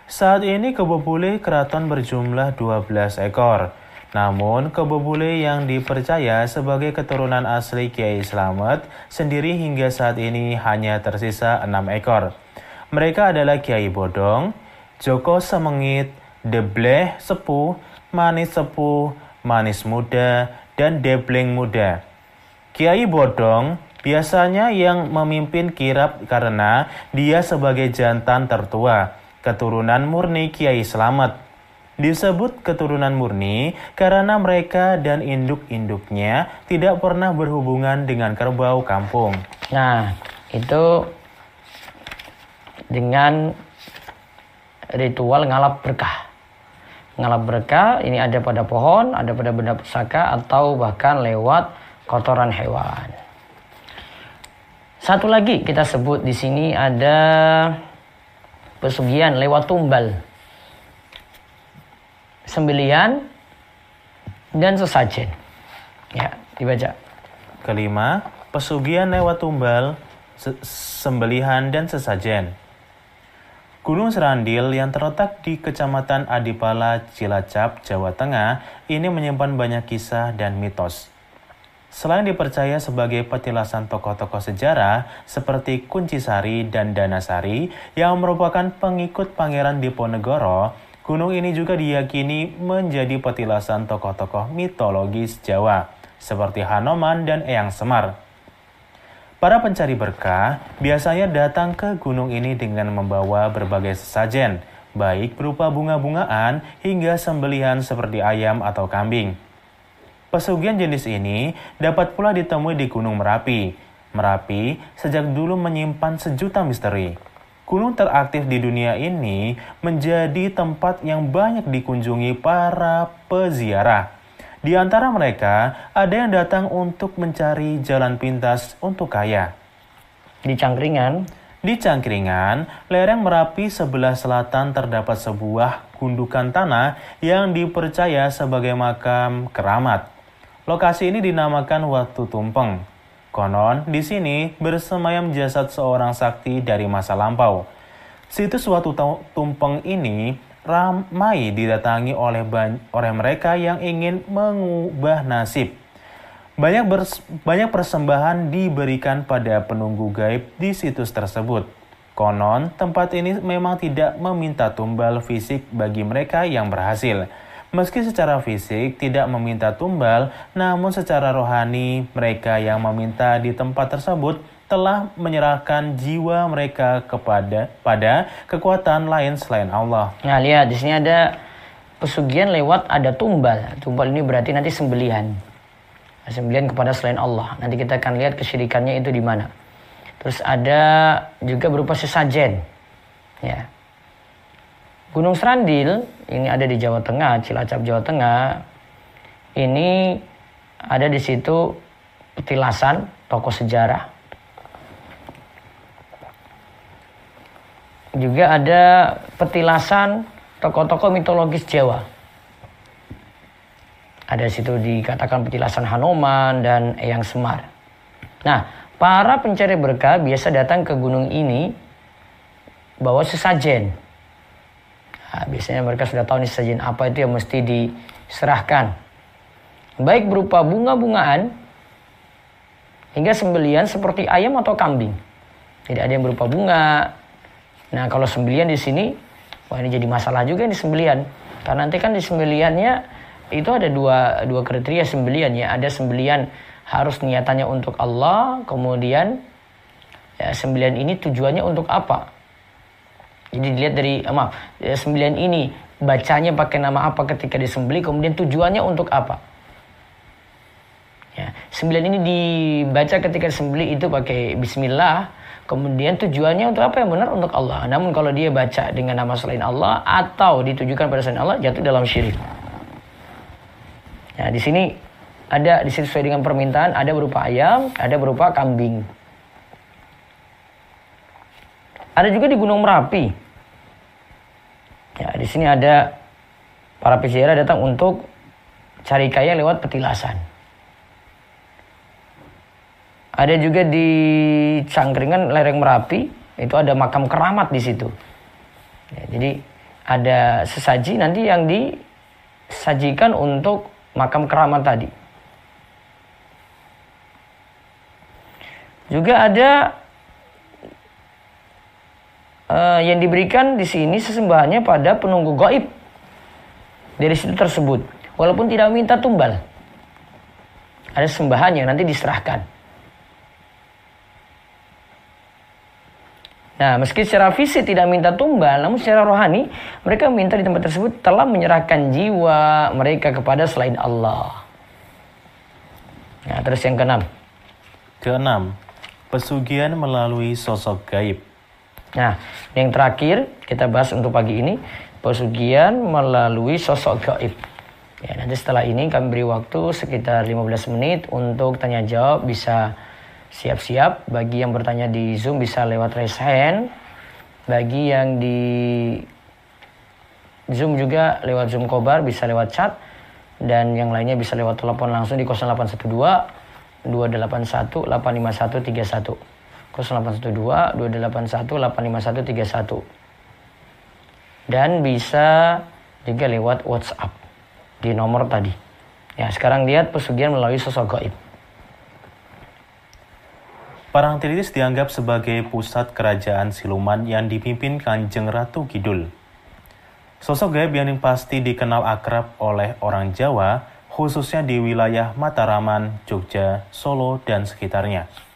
B: Saat ini kebo bule keraton berjumlah 12 ekor. Namun, kebobule yang dipercaya sebagai keturunan asli Kiai Slamet sendiri hingga saat ini hanya tersisa enam ekor. Mereka adalah Kiai Bodong, Joko Semengit, Debleh Sepuh, Manis Sepuh, Manis Muda, dan Debleng Muda. Kiai Bodong biasanya yang memimpin kirap karena dia sebagai jantan tertua, keturunan murni Kiai Slamet disebut keturunan murni karena mereka dan induk-induknya tidak pernah berhubungan dengan kerbau kampung.
A: Nah, itu dengan ritual ngalap berkah. Ngalap berkah ini ada pada pohon, ada pada benda pusaka atau bahkan lewat kotoran hewan. Satu lagi kita sebut di sini ada pesugihan lewat tumbal sembelian dan sesajen. Ya, dibaca.
B: Kelima, pesugihan lewat tumbal, se sembelihan dan sesajen. Gunung Serandil yang terletak di Kecamatan Adipala, Cilacap, Jawa Tengah ini menyimpan banyak kisah dan mitos. Selain dipercaya sebagai petilasan tokoh-tokoh sejarah seperti Kunci Sari dan Danasari yang merupakan pengikut Pangeran Diponegoro, Gunung ini juga diyakini menjadi petilasan tokoh-tokoh mitologis Jawa, seperti Hanoman dan Eyang Semar. Para pencari berkah biasanya datang ke gunung ini dengan membawa berbagai sesajen, baik berupa bunga-bungaan hingga sembelihan seperti ayam atau kambing. Pesugihan jenis ini dapat pula ditemui di Gunung Merapi. Merapi sejak dulu menyimpan sejuta misteri. Gunung teraktif di dunia ini menjadi tempat yang banyak dikunjungi para peziarah. Di antara mereka, ada yang datang untuk mencari jalan pintas untuk kaya.
A: Di Cangkringan,
B: Di Cangkringan, lereng Merapi sebelah selatan terdapat sebuah gundukan tanah yang dipercaya sebagai makam keramat. Lokasi ini dinamakan Watu Tumpeng. Konon, di sini bersemayam jasad seorang sakti dari masa lampau. Situs Watu Tumpeng ini ramai didatangi oleh, oleh mereka yang ingin mengubah nasib. Banyak, banyak persembahan diberikan pada penunggu gaib di situs tersebut. Konon, tempat ini memang tidak meminta tumbal fisik bagi mereka yang berhasil. Meski secara fisik tidak meminta tumbal, namun secara rohani mereka yang meminta di tempat tersebut telah menyerahkan jiwa mereka kepada pada kekuatan lain selain Allah.
A: Nah, lihat di sini ada pesugihan lewat ada tumbal. Tumbal ini berarti nanti sembelihan. Sembelihan kepada selain Allah. Nanti kita akan lihat kesyirikannya itu di mana. Terus ada juga berupa sesajen. Ya. Gunung Serandil ini ada di Jawa Tengah, Cilacap Jawa Tengah. Ini ada di situ petilasan tokoh sejarah. Juga ada petilasan tokoh-tokoh mitologis Jawa. Ada di situ dikatakan petilasan Hanoman dan Eyang Semar. Nah, para pencari berkah biasa datang ke gunung ini bawa sesajen Nah, biasanya mereka sudah tahu nih sajian apa itu yang mesti diserahkan. Baik berupa bunga-bungaan hingga sembelian seperti ayam atau kambing. Tidak ada yang berupa bunga. Nah, kalau sembelian di sini, wah ini jadi masalah juga ini sembelian. Karena nanti kan di sembeliannya itu ada dua dua kriteria sembelian ya. Ada sembelian harus niatannya untuk Allah, kemudian ya, sembelian ini tujuannya untuk apa? Jadi dilihat dari eh, maaf ya, sembilan ini bacanya pakai nama apa ketika disembeli, kemudian tujuannya untuk apa? Ya, sembilan ini dibaca ketika disembeli itu pakai Bismillah, kemudian tujuannya untuk apa yang benar untuk Allah. Namun kalau dia baca dengan nama selain Allah atau ditujukan pada selain Allah jatuh dalam syirik. Ya, di sini ada di sesuai dengan permintaan ada berupa ayam, ada berupa kambing. Ada juga di Gunung Merapi. Ya, di sini ada para peziarah datang untuk cari kaya lewat petilasan. Ada juga di Cangkringan lereng Merapi itu ada makam keramat di situ. Ya, jadi ada sesaji nanti yang disajikan untuk makam keramat tadi. Juga ada uh, yang diberikan di sini sesembahannya pada penunggu gaib dari situ tersebut walaupun tidak minta tumbal ada sembahan yang nanti diserahkan Nah, meski secara fisik tidak minta tumbal, namun secara rohani mereka minta di tempat tersebut telah menyerahkan jiwa mereka kepada selain Allah. Nah, terus yang keenam.
B: Keenam, pesugihan melalui sosok gaib.
A: Nah, yang terakhir kita bahas untuk pagi ini pesugihan melalui sosok gaib. Ya, nanti setelah ini kami beri waktu sekitar 15 menit untuk tanya jawab bisa siap-siap bagi yang bertanya di Zoom bisa lewat raise hand. Bagi yang di Zoom juga lewat Zoom Kobar bisa lewat chat dan yang lainnya bisa lewat telepon langsung di 0812 281 851 31. 0812 281 85131 dan bisa juga lewat WhatsApp di nomor tadi. Ya, sekarang lihat pesugihan melalui sosok gaib.
B: Parangtritis dianggap sebagai pusat kerajaan siluman yang dipimpin Kanjeng Ratu Kidul. Sosok gaib yang pasti dikenal akrab oleh orang Jawa, khususnya di wilayah Mataraman, Jogja, Solo, dan sekitarnya.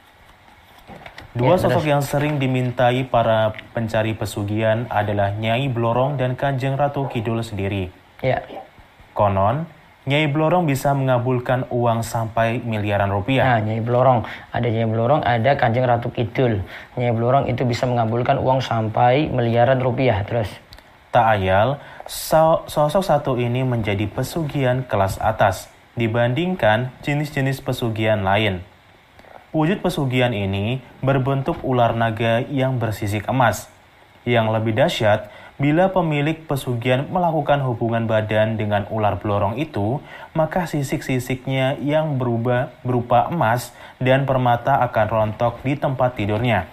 B: Dua
A: Ya,
B: sosok yang sering dimintai para pencari pesugihan adalah Nyai Blorong dan Kanjeng Ratu Kidul sendiri.
A: Ya,
B: Konon, Nyai Blorong bisa mengabulkan uang sampai miliaran rupiah.
A: nah Nyai Blorong. Ada Nyai Blorong, ada Kanjeng Ratu Kidul. Nyai Blorong itu bisa mengabulkan uang sampai miliaran rupiah. Terus,
B: Tak ayal, so- sosok satu ini menjadi pesugihan kelas atas dibandingkan jenis-jenis pesugihan lain. Wujud pesugihan ini berbentuk ular naga yang bersisik emas. Yang lebih dahsyat, bila pemilik pesugihan melakukan hubungan badan dengan ular blorong itu, maka sisik-sisiknya yang berubah berupa emas dan permata akan rontok di tempat tidurnya.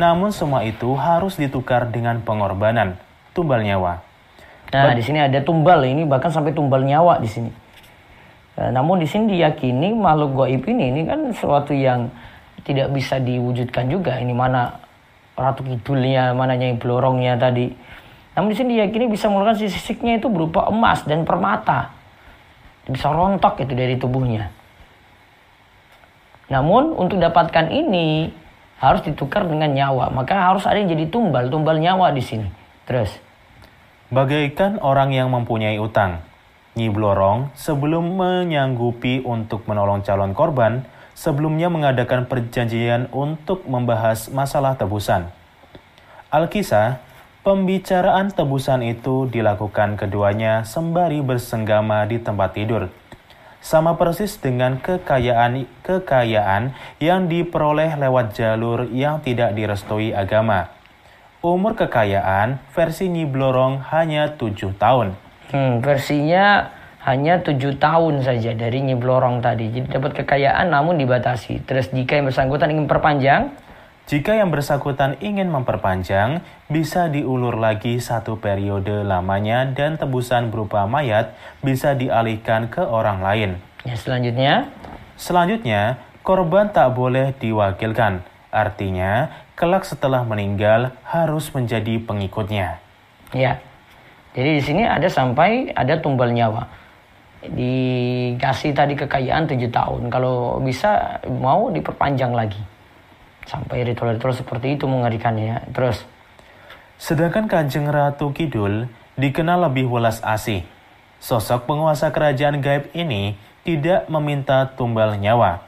B: Namun semua itu harus ditukar dengan pengorbanan, tumbal nyawa.
A: Nah, di sini ada tumbal ini bahkan sampai tumbal nyawa di sini. Eh, namun di sini diyakini makhluk gaib ini ini kan sesuatu yang tidak bisa diwujudkan juga. Ini mana ratu kidulnya, mana nyai blorongnya tadi. Namun di sini diyakini bisa mengeluarkan sisiknya itu berupa emas dan permata. Bisa rontok itu dari tubuhnya. Namun untuk dapatkan ini harus ditukar dengan nyawa. Maka harus ada yang jadi tumbal, tumbal nyawa di sini. Terus.
B: Bagaikan orang yang mempunyai utang, Nyi Blorong sebelum menyanggupi untuk menolong calon korban, sebelumnya mengadakan perjanjian untuk membahas masalah tebusan. Alkisah, pembicaraan tebusan itu dilakukan keduanya sembari bersenggama di tempat tidur. Sama persis dengan kekayaan kekayaan yang diperoleh lewat jalur yang tidak direstui agama. Umur kekayaan versi Nyi Blorong hanya tujuh tahun.
A: Hmm, versinya hanya tujuh tahun saja dari Nyi Blorong tadi. Jadi dapat kekayaan namun dibatasi. Terus jika yang bersangkutan ingin perpanjang,
B: Jika yang bersangkutan ingin memperpanjang, bisa diulur lagi satu periode lamanya dan tebusan berupa mayat bisa dialihkan ke orang lain.
A: ya selanjutnya
B: Selanjutnya, korban tak boleh diwakilkan. Artinya, kelak setelah meninggal harus menjadi pengikutnya.
A: ya. Jadi di sini ada sampai ada tumbal nyawa. Dikasih tadi kekayaan tujuh tahun. Kalau bisa mau diperpanjang lagi. Sampai ritual-ritual seperti itu mengerikannya. Terus
B: Sedangkan Kanjeng Ratu Kidul dikenal lebih welas asih. Sosok penguasa kerajaan gaib ini tidak meminta tumbal nyawa.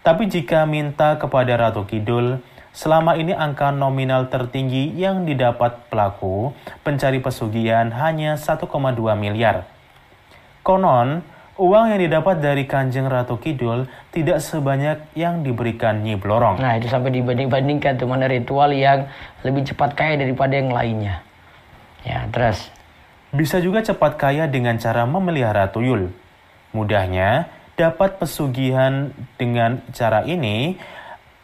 B: Tapi jika minta kepada Ratu Kidul, selama ini angka nominal tertinggi yang didapat pelaku pencari pesugihan hanya 1,2 miliar. Konon, uang yang didapat dari Kanjeng Ratu Kidul tidak sebanyak yang diberikan Nyi Blorong.
A: Nah itu sampai dibanding-bandingkan tuh mana ritual yang lebih cepat kaya daripada yang lainnya. Ya terus.
B: Bisa juga cepat kaya dengan cara memelihara tuyul. Mudahnya, dapat pesugihan dengan cara ini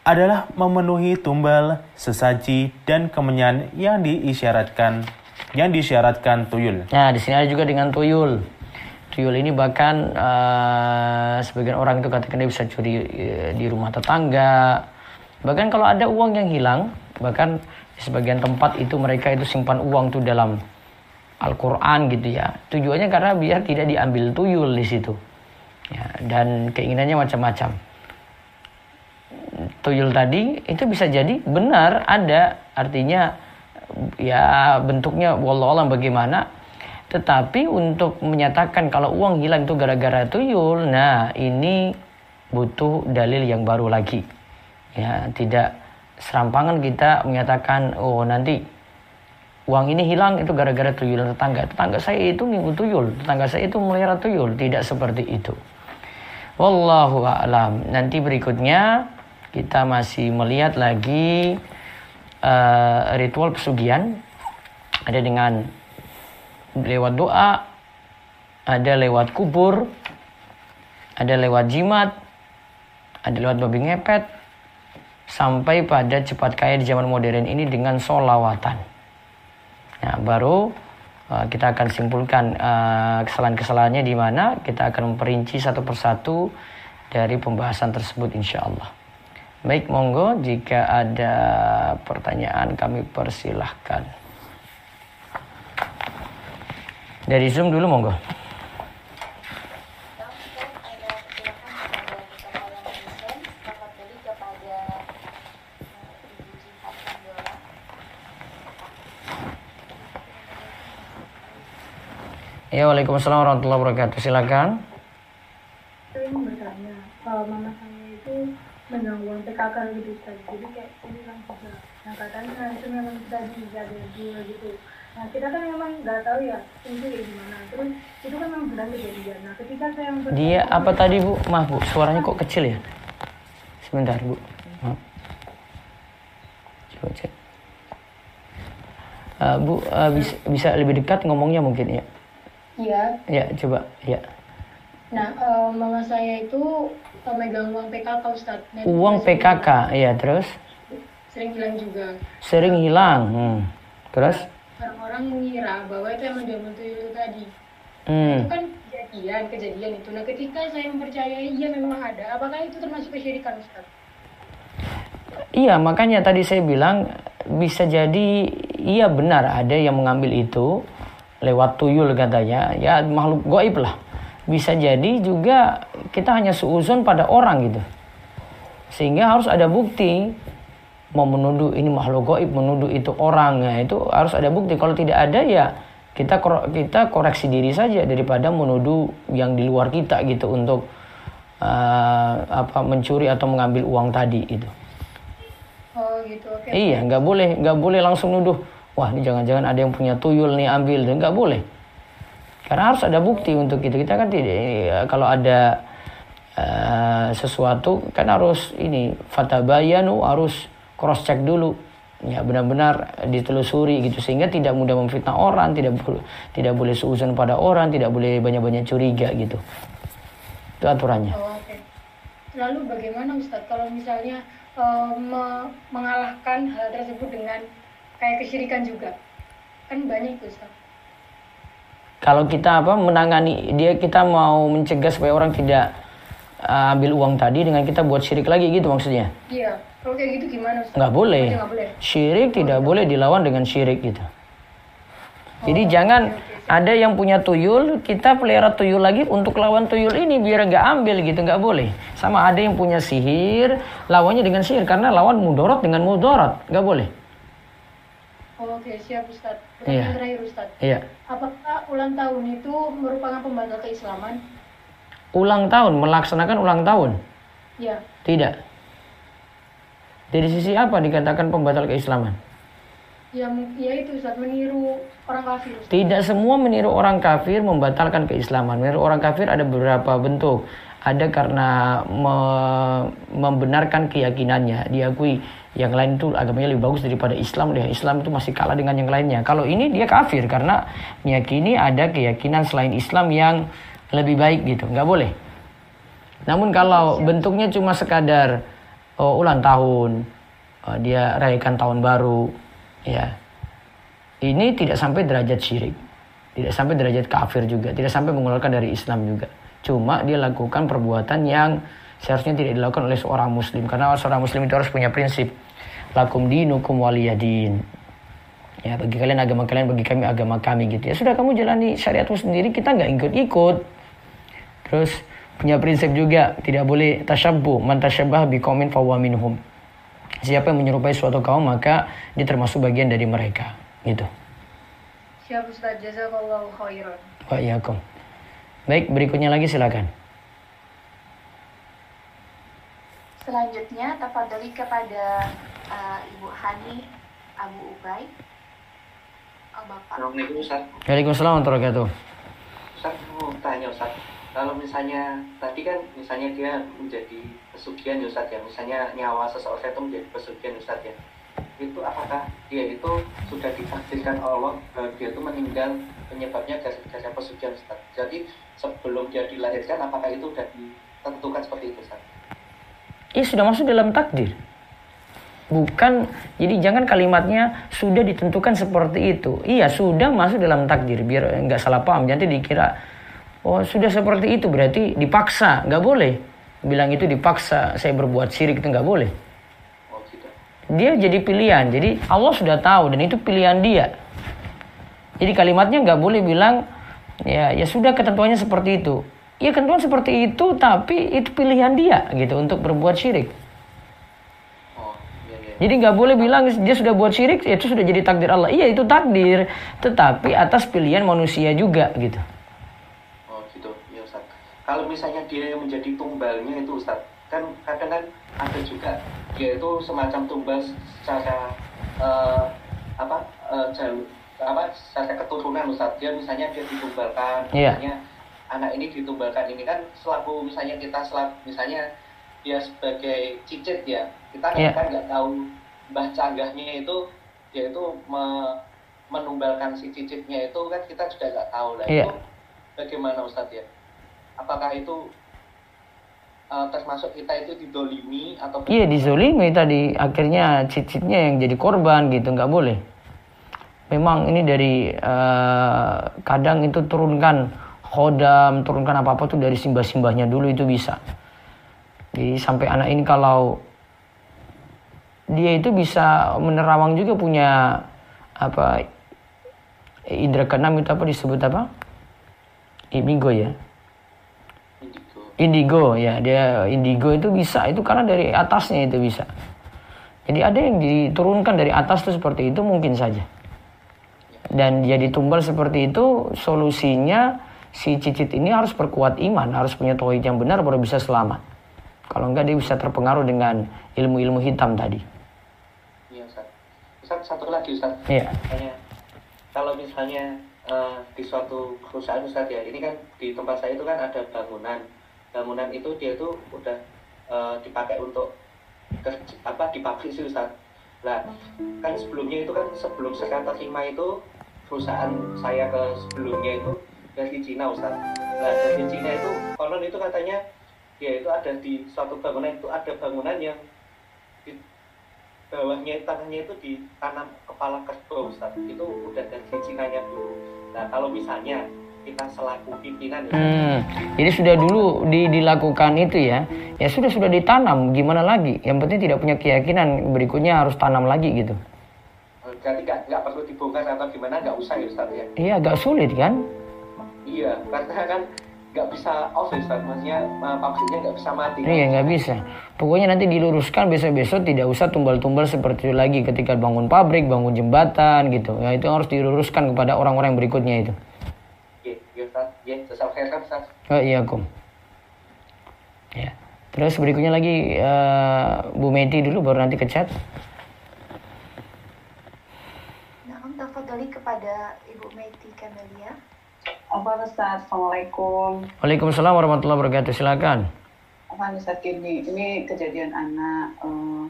B: adalah memenuhi tumbal, sesaji, dan kemenyan yang diisyaratkan yang disyaratkan tuyul.
A: Nah di sini ada juga dengan tuyul. Tuyul ini bahkan eh, sebagian orang itu katakan dia bisa curi eh, di rumah tetangga. Bahkan kalau ada uang yang hilang, bahkan di sebagian tempat itu mereka itu simpan uang tuh dalam Al-Quran gitu ya. Tujuannya karena biar tidak diambil tuyul di situ. Ya, dan keinginannya macam-macam. Tuyul tadi itu bisa jadi benar ada. Artinya ya bentuknya wallah alam bagaimana. Tetapi untuk menyatakan kalau uang hilang itu gara-gara tuyul nah ini butuh dalil yang baru lagi. Ya tidak serampangan kita menyatakan oh nanti uang ini hilang itu gara-gara tuyul tetangga. Tetangga saya itu ngikut tuyul tetangga saya itu melihara tuyul. Tidak seperti itu. Wallahu a'lam. Nanti berikutnya kita masih melihat lagi eh, ritual pesugihan ada dengan lewat doa, ada lewat kubur, ada lewat jimat, ada lewat babi ngepet, sampai pada cepat kaya di zaman modern ini dengan solawatan. Nah, baru uh, kita akan simpulkan uh, kesalahan-kesalahannya di mana kita akan memperinci satu persatu dari pembahasan tersebut insya Allah. Baik, monggo jika ada pertanyaan kami persilahkan. Dari Zoom dulu monggo. Ya, Waalaikumsalam warahmatullahi wabarakatuh. Silakan.
C: Saya mau bertanya, kalau mama menanggung PKK gitu Ustaz. Jadi kayak ini kan juga. Nah katanya itu memang bisa dijaga dua gitu. Nah kita kan memang nggak tahu ya itu kayak gimana. Terus itu kan memang benar kejadian. Nah ketika saya
A: Dia apa tadi Bu? Maaf Bu, suaranya kok kecil ya? Sebentar Bu. Maaf. Coba cek. Eh, Bu, eh, bisa, bisa lebih dekat ngomongnya mungkin ya?
C: Iya.
A: Ya, coba. Ya.
C: Nah eh, mama saya itu eh, megang uang PKK Ustaz. Dan
A: Uang PKK, ya terus
C: Sering hilang juga.
A: sering hilang. Hmm. Terus?
C: Orang-orang mengira bahwa itu emang dia tuyul itu tadi.
A: Hmm.
C: Itu kan kejadian, kejadian itu. Nah ketika saya mempercayai iya memang ada, apakah itu termasuk kesyirikan Ustaz?
A: Iya, makanya tadi saya bilang bisa jadi iya benar ada yang mengambil itu lewat tuyul katanya. Ya makhluk goib lah. Bisa jadi juga kita hanya seuzon pada orang gitu. Sehingga harus ada bukti mau menuduh ini makhluk goib, menuduh itu orang. Nah, itu harus ada bukti. Kalau tidak ada ya kita kita koreksi diri saja daripada menuduh yang di luar kita gitu untuk eh, apa mencuri atau mengambil uang tadi itu.
C: Oh gitu.
A: Iya, nggak boleh, nggak boleh langsung nuduh. Wah, ini jangan-jangan ada yang punya tuyul nih ambil, nggak boleh. Karena harus ada bukti untuk itu. Kita kan tidak, ya, kalau ada eh, sesuatu kan harus ini fatabayanu harus cross check dulu. Ya benar-benar ditelusuri gitu sehingga tidak mudah memfitnah orang, tidak tidak boleh seuzon pada orang, tidak boleh banyak-banyak curiga gitu. Itu aturannya.
C: Oh. Lalu bagaimana Ustadz kalau misalnya eh, me- mengalahkan hal tersebut dengan kayak kesyirikan juga? Kan banyak itu Ustadz.
A: Kalau kita apa menangani dia kita mau mencegah supaya orang tidak uh, ambil uang tadi dengan kita buat syirik lagi gitu maksudnya?
C: Iya, kalau kayak gitu gimana Ustadz?
A: nggak boleh.
C: Nggak boleh.
A: syirik tidak boleh dilawan dengan syirik gitu. Jadi jangan ada yang punya tuyul kita pelihara tuyul lagi untuk lawan tuyul ini biar nggak ambil gitu. Nggak boleh. Sama ada yang punya sihir lawannya dengan sihir karena lawan mudorot dengan mudorot nggak boleh
C: Oh, Oke, siap Ustadz.
A: Iya.
C: Pertanyaan terakhir Ustadz.
A: iya
C: Apakah ulang tahun itu merupakan pembatal keislaman?
A: ulang tahun melaksanakan ulang tahun
C: Ya,
A: tidak dari sisi apa dikatakan pembatal keislaman
C: ya, ya itu Ustadz meniru orang kafir. Ustadz.
A: Tidak semua meniru orang kafir membatalkan keislaman. Meniru orang kafir ada beberapa bentuk. Ada karena me- membenarkan keyakinannya, diakui yang lain itu agamanya lebih bagus daripada Islam, dia Islam itu masih kalah dengan yang lainnya. Kalau ini dia kafir karena meyakini ada keyakinan selain Islam yang lebih baik gitu, nggak boleh. Namun kalau bentuknya cuma sekadar oh, ulang tahun, oh, dia rayakan tahun baru, ya ini tidak sampai derajat syirik, tidak sampai derajat kafir juga, tidak sampai mengeluarkan dari Islam juga. Cuma dia lakukan perbuatan yang seharusnya tidak dilakukan oleh seorang muslim karena seorang muslim itu harus punya prinsip lakum dinukum waliyadin. Ya bagi kalian agama kalian, bagi kami agama kami gitu ya. Sudah kamu jalani syariatmu sendiri, kita nggak ikut-ikut. Terus punya prinsip juga tidak boleh tasyabbuh, man tasyabbah biqaumin fahuwa minhum. Siapa yang menyerupai suatu kaum maka dia termasuk bagian dari mereka. Gitu.
C: Siap Ustadz, jazakallahu khairan.
A: Wa iyyakum. Baik, berikutnya lagi silakan.
D: Selanjutnya tafadholi kepada uh, Ibu Hani Abu Ubay. Oh, Bapak.
E: Assalamualaikum Ustaz.
A: Waalaikumsalam warahmatullahi wabarakatuh.
E: Ustaz mau tanya Ustaz. Kalau misalnya tadi kan misalnya dia menjadi pesugihan ya Ustaz ya. Misalnya nyawa seseorang itu menjadi pesugihan Ustaz ya. Itu apakah dia itu sudah ditakdirkan Allah bahwa dia itu meninggal penyebabnya gara-gara pesugihan Ustaz. Jadi sebelum dia dilahirkan apakah itu sudah ditentukan seperti itu Ustaz?
A: Ini sudah masuk dalam takdir. Bukan, jadi jangan kalimatnya sudah ditentukan seperti itu. Iya, sudah masuk dalam takdir. Biar nggak salah paham. Nanti dikira, oh sudah seperti itu berarti dipaksa. Nggak boleh. Bilang itu dipaksa, saya berbuat syirik itu nggak boleh.
E: Oh gitu.
A: Dia jadi pilihan. Jadi Allah sudah tahu dan itu pilihan dia. Jadi kalimatnya nggak boleh bilang ya ya sudah ketentuannya seperti itu. Ya ketentuan seperti itu tapi itu pilihan dia gitu untuk berbuat syirik.
E: Oh iya iya.
A: Jadi nggak boleh bilang dia sudah buat syirik ya itu sudah jadi takdir Allah. Iya itu takdir, tetapi atas pilihan manusia juga gitu.
E: kalau misalnya dia yang menjadi tumbalnya itu Ustaz kan kadang kan ada juga dia itu semacam tumbal secara eh, apa eh, jalur apa secara keturunan Ustaz dia misalnya dia ditumbalkan
A: Iya.
E: misalnya anak ini ditumbalkan ini kan selaku misalnya kita selaku misalnya dia sebagai cicit ya kita
A: Iya.
E: kan nggak tahu mbah canggahnya itu dia itu me- menumbalkan si cicitnya itu kan kita juga nggak tahu lah
A: Iya.
E: itu bagaimana Ustadz ya apakah itu uh, termasuk kita itu didolimi atau
A: Iya dizolimi tadi akhirnya cicitnya yang jadi korban gitu nggak boleh. Memang ini dari eh, kadang itu turunkan khodam, turunkan apa apa tuh dari simbah-simbahnya dulu itu bisa. Jadi sampai anak ini kalau dia itu bisa menerawang juga punya apa indra keenam itu apa disebut apa? Indigo ya.
E: Indigo
A: ya dia indigo itu bisa itu karena dari atasnya itu bisa. Jadi ada yang diturunkan dari atas tuh seperti itu mungkin saja. Dan dia ditumbal seperti itu solusinya si cicit ini harus perkuat iman, harus punya tauhid yang benar baru bisa selamat. Kalau enggak dia bisa terpengaruh dengan ilmu-ilmu hitam tadi.
E: iya Ustadz Ustadz satu lagi Ustadz
A: Iya.
E: misalnya kalau misalnya eh, di suatu perusahaan Ustadz ya ini kan di tempat saya itu kan ada bangunan bangunan itu dia itu udah eh, dipakai untuk ke- apa di pabrik sih Ustadz lah kan sebelumnya itu kan sebelum saya terima itu perusahaan saya ke sebelumnya itu dari Cina Ustadz nah dari Cina itu konon itu katanya ya itu ada di suatu bangunan itu ada bangunan yang di bawahnya tanahnya itu ditanam kepala kerbau Ustaz. Itu udah dari Cina-nya dulu. Nah kalau misalnya kita selaku pimpinan ya
A: Hmm, jadi sudah dulu di- dilakukan itu ya. Ya sudah sudah ditanam, gimana lagi? Yang penting tidak punya keyakinan berikutnya harus tanam lagi gitu.
E: berarti nggak nggak perlu dibongkar atau gimana nggak usah ya Ustaz ya
A: Iya agak sulit kan?
E: iya karena kan nggak bisa off ya Ustaz maksudnya eh, pabriknya nggak bisa mati
A: Iya nggak bisa. Pokoknya nanti diluruskan besok-besok tidak usah tumbal-tumbal seperti itu lagi ketika bangun pabrik, bangun jembatan gitu. Ya itu harus diluruskan kepada orang-orang berikutnya itu.
E: Sesal Ustaz
A: Oh iya kum. Ya. Terus berikutnya lagi eh, Bu Meti dulu baru nanti ke chat.
D: Nah, tafadhali kepada Ibu Meti Kamelia.
F: Apa Ustaz? Assalamualaikum.
A: Waalaikumsalam warahmatullahi wabarakatuh. Silakan.
F: Apa Ustaz gini, ini kejadian anak eh,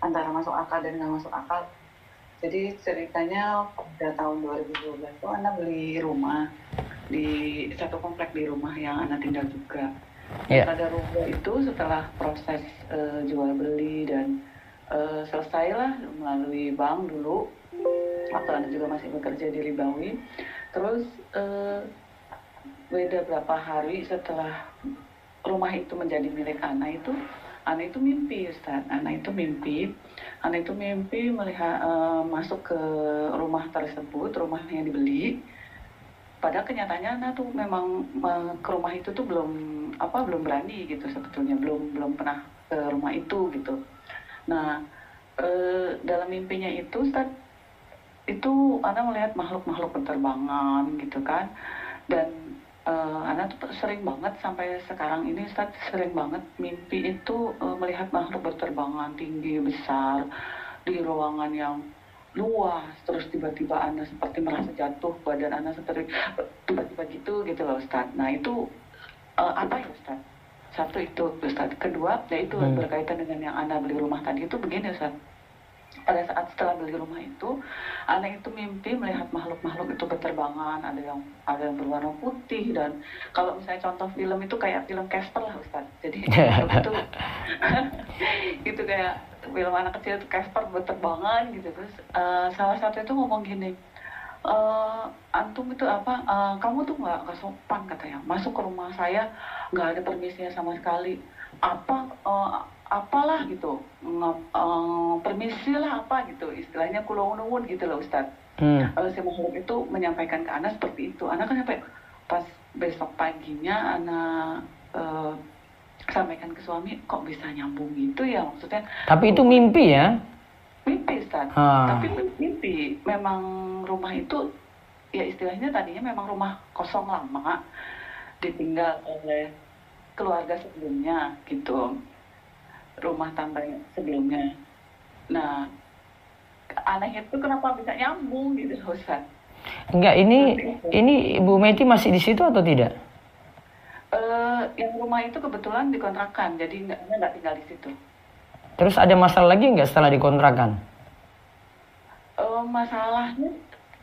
F: antara masuk akal dan nggak masuk akal. Jadi ceritanya pada tahun 2012 itu anak beli rumah di satu komplek di rumah yang anak tinggal juga.
A: Iya.
F: Pada rumah itu setelah proses eh, jual beli dan eh, selesailah melalui bank dulu waktu anak juga masih bekerja di Ribawi. Terus eh, beda berapa hari setelah rumah itu menjadi milik anak itu anak itu mimpi Ustaz. Anak itu mimpi. Anak itu mimpi melihat eh, masuk ke rumah tersebut rumah yang dibeli. Padahal kenyataannya anak tuh memang eh, ke rumah itu tuh belum apa belum berani gitu sebetulnya. Belum belum pernah ke rumah itu gitu. Nah eh, dalam mimpinya itu Ustaz itu Ana melihat makhluk-makhluk berterbangan gitu kan. Dan eh, Ana tuh sering banget sampai sekarang ini Ustaz sering banget mimpi itu eh, melihat makhluk berterbangan tinggi besar di ruangan yang luas terus tiba-tiba Ana seperti merasa jatuh badan Ana seperti tiba-tiba gitu gitu loh Ustaz. Nah itu eh, apa ya Ustaz? Satu itu Ustaz. Kedua yaitu
A: Hmm.
F: berkaitan dengan yang Ana beli rumah tadi itu begini Ustaz pada saat setelah beli rumah itu anak itu mimpi melihat makhluk-makhluk itu berterbangan ada yang ada yang berwarna putih dan kalau misalnya contoh film itu kayak film Casper lah Ustaz. Jadi itu gitu kayak film anak kecil itu Casper berterbangan gitu. Terus eh, salah satu itu ngomong gini eh antum itu apa? Eh, kamu tuh nggak nggak sopan katanya. Masuk ke rumah saya nggak ada permisinya sama sekali. Apa apalah gitu Nge- eh, permisi lah apa gitu istilahnya kulon nuwun gitu loh Ustadz
A: Hmm.
F: Lalu si makhluk itu menyampaikan ke anak seperti itu anak kan sampai pas besok paginya anak eh, sampaikan ke suami kok bisa nyambung gitu ya maksudnya
A: Tapi itu mimpi ya.
F: mimpi Ustaz.
A: Ah.
F: Tapi mimpi memang rumah itu ya istilahnya tadinya memang rumah kosong lama ditinggal oleh keluarga sebelumnya gitu rumah tangga sebelumnya nah aneh itu kenapa bisa nyambung gitu Ustaz
A: Enggak, ini ini Ibu Meti masih di situ atau tidak?
F: Eh, yang rumah itu kebetulan dikontrakan jadi nggak nggak tinggal di situ
A: Terus ada masalah lagi nggak setelah dikontrakan?
F: Eh, masalahnya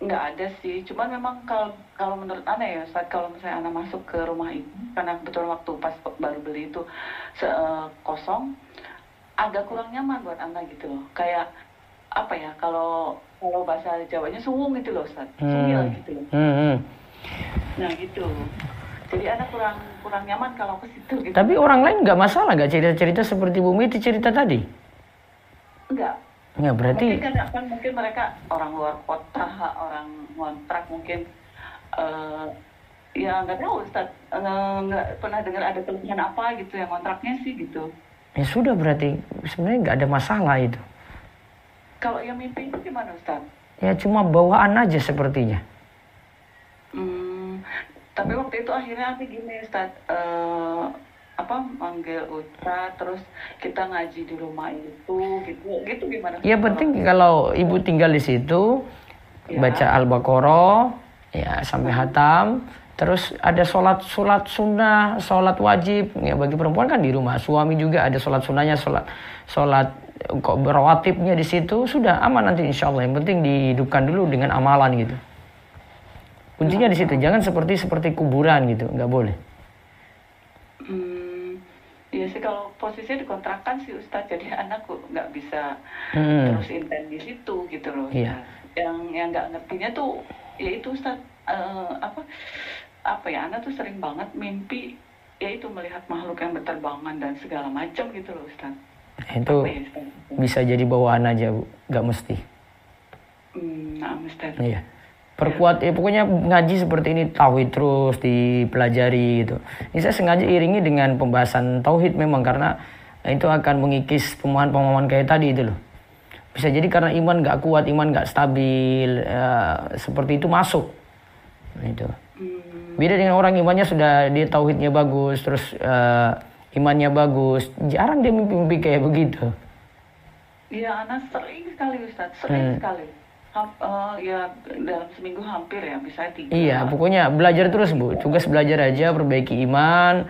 F: nggak ada sih. Cuman memang kalau kalau menurut Ana ya saat kalau misalnya Ana masuk ke rumah itu karena kebetulan waktu pas baru beli itu se- eh, kosong agak kurang nyaman buat Ana gitu loh. Kayak apa ya kalau kalau bahasa Jawanya suwung gitu loh Ustaz sungil
A: Hmm.
F: gitu loh.
A: Hmm, hmm.
F: nah gitu. Jadi Ana kurang kurang nyaman kalau ke situ gitu.
A: Tapi orang lain nggak masalah nggak cerita-cerita seperti Bu Meti cerita tadi?
F: enggak
A: Nggak berarti
F: mungkin kan, kan mungkin mereka orang luar kota orang ngontrak mungkin eh ya nggak tahu Ustaz Eh, nggak pernah dengar ada keluhan apa gitu yang kontraknya sih gitu
A: ya sudah berarti sebenarnya nggak ada masalah itu.
F: kalau yang mimpi itu gimana Ustaz?
A: Ya cuma bawaan aja sepertinya.
F: Hmm, tapi waktu itu akhirnya nanti gini Ustaz eh, apa manggil Ustaz terus kita ngaji di rumah itu gitu gitu gimana?
A: Ya penting kalau ibu tinggal di situ
F: Ya.
A: baca al-baqarah ya sampai hatam. Terus ada sholat sholat sunnah, sholat wajib ya bagi perempuan kan di rumah. Suami juga ada sholat sunnahnya, sholat sholat kok berawatibnya di situ sudah aman nanti insya Allah. Yang penting dihidupkan dulu dengan amalan gitu. Kuncinya di situ. Jangan seperti seperti kuburan gitu, nggak boleh.
F: Hmm, iya sih kalau posisinya dikontrakan sih Ustadz jadi anakku nggak bisa
A: Hmm.
F: terus intent di situ gitu loh.
A: Iya.
F: Yang yang nggak ngertinya tuh ya itu Ustadz eh, apa apa ya anak tuh sering banget mimpi ya itu melihat makhluk yang berterbangan dan segala macam gitu loh Ustadz.
A: Itu
F: Apa ya Ustadz?
A: bisa jadi bawaan aja bu, nggak mesti.
F: Hmm, nah Ustadz.
A: Iya. Perkuat, ya pokoknya ngaji seperti ini tauhid terus dipelajari gitu. Ini saya sengaja iringi dengan pembahasan tauhid memang karena itu akan mengikis pemahaman-pemahaman kayak tadi itu loh. Bisa jadi karena iman nggak kuat, iman nggak stabil, ya, seperti itu masuk. Nah, itu. Beda dengan orang imannya sudah dia tauhidnya bagus, terus eh, imannya bagus, jarang dia mimpi-mimpi kayak begitu.
F: Iya anak sering sekali Ustadz sering
A: Hmm.
F: sekali. Eh, ya dalam seminggu hampir ya bisa tiga.
A: Iya, pokoknya belajar terus bu. Tugas belajar aja, perbaiki iman,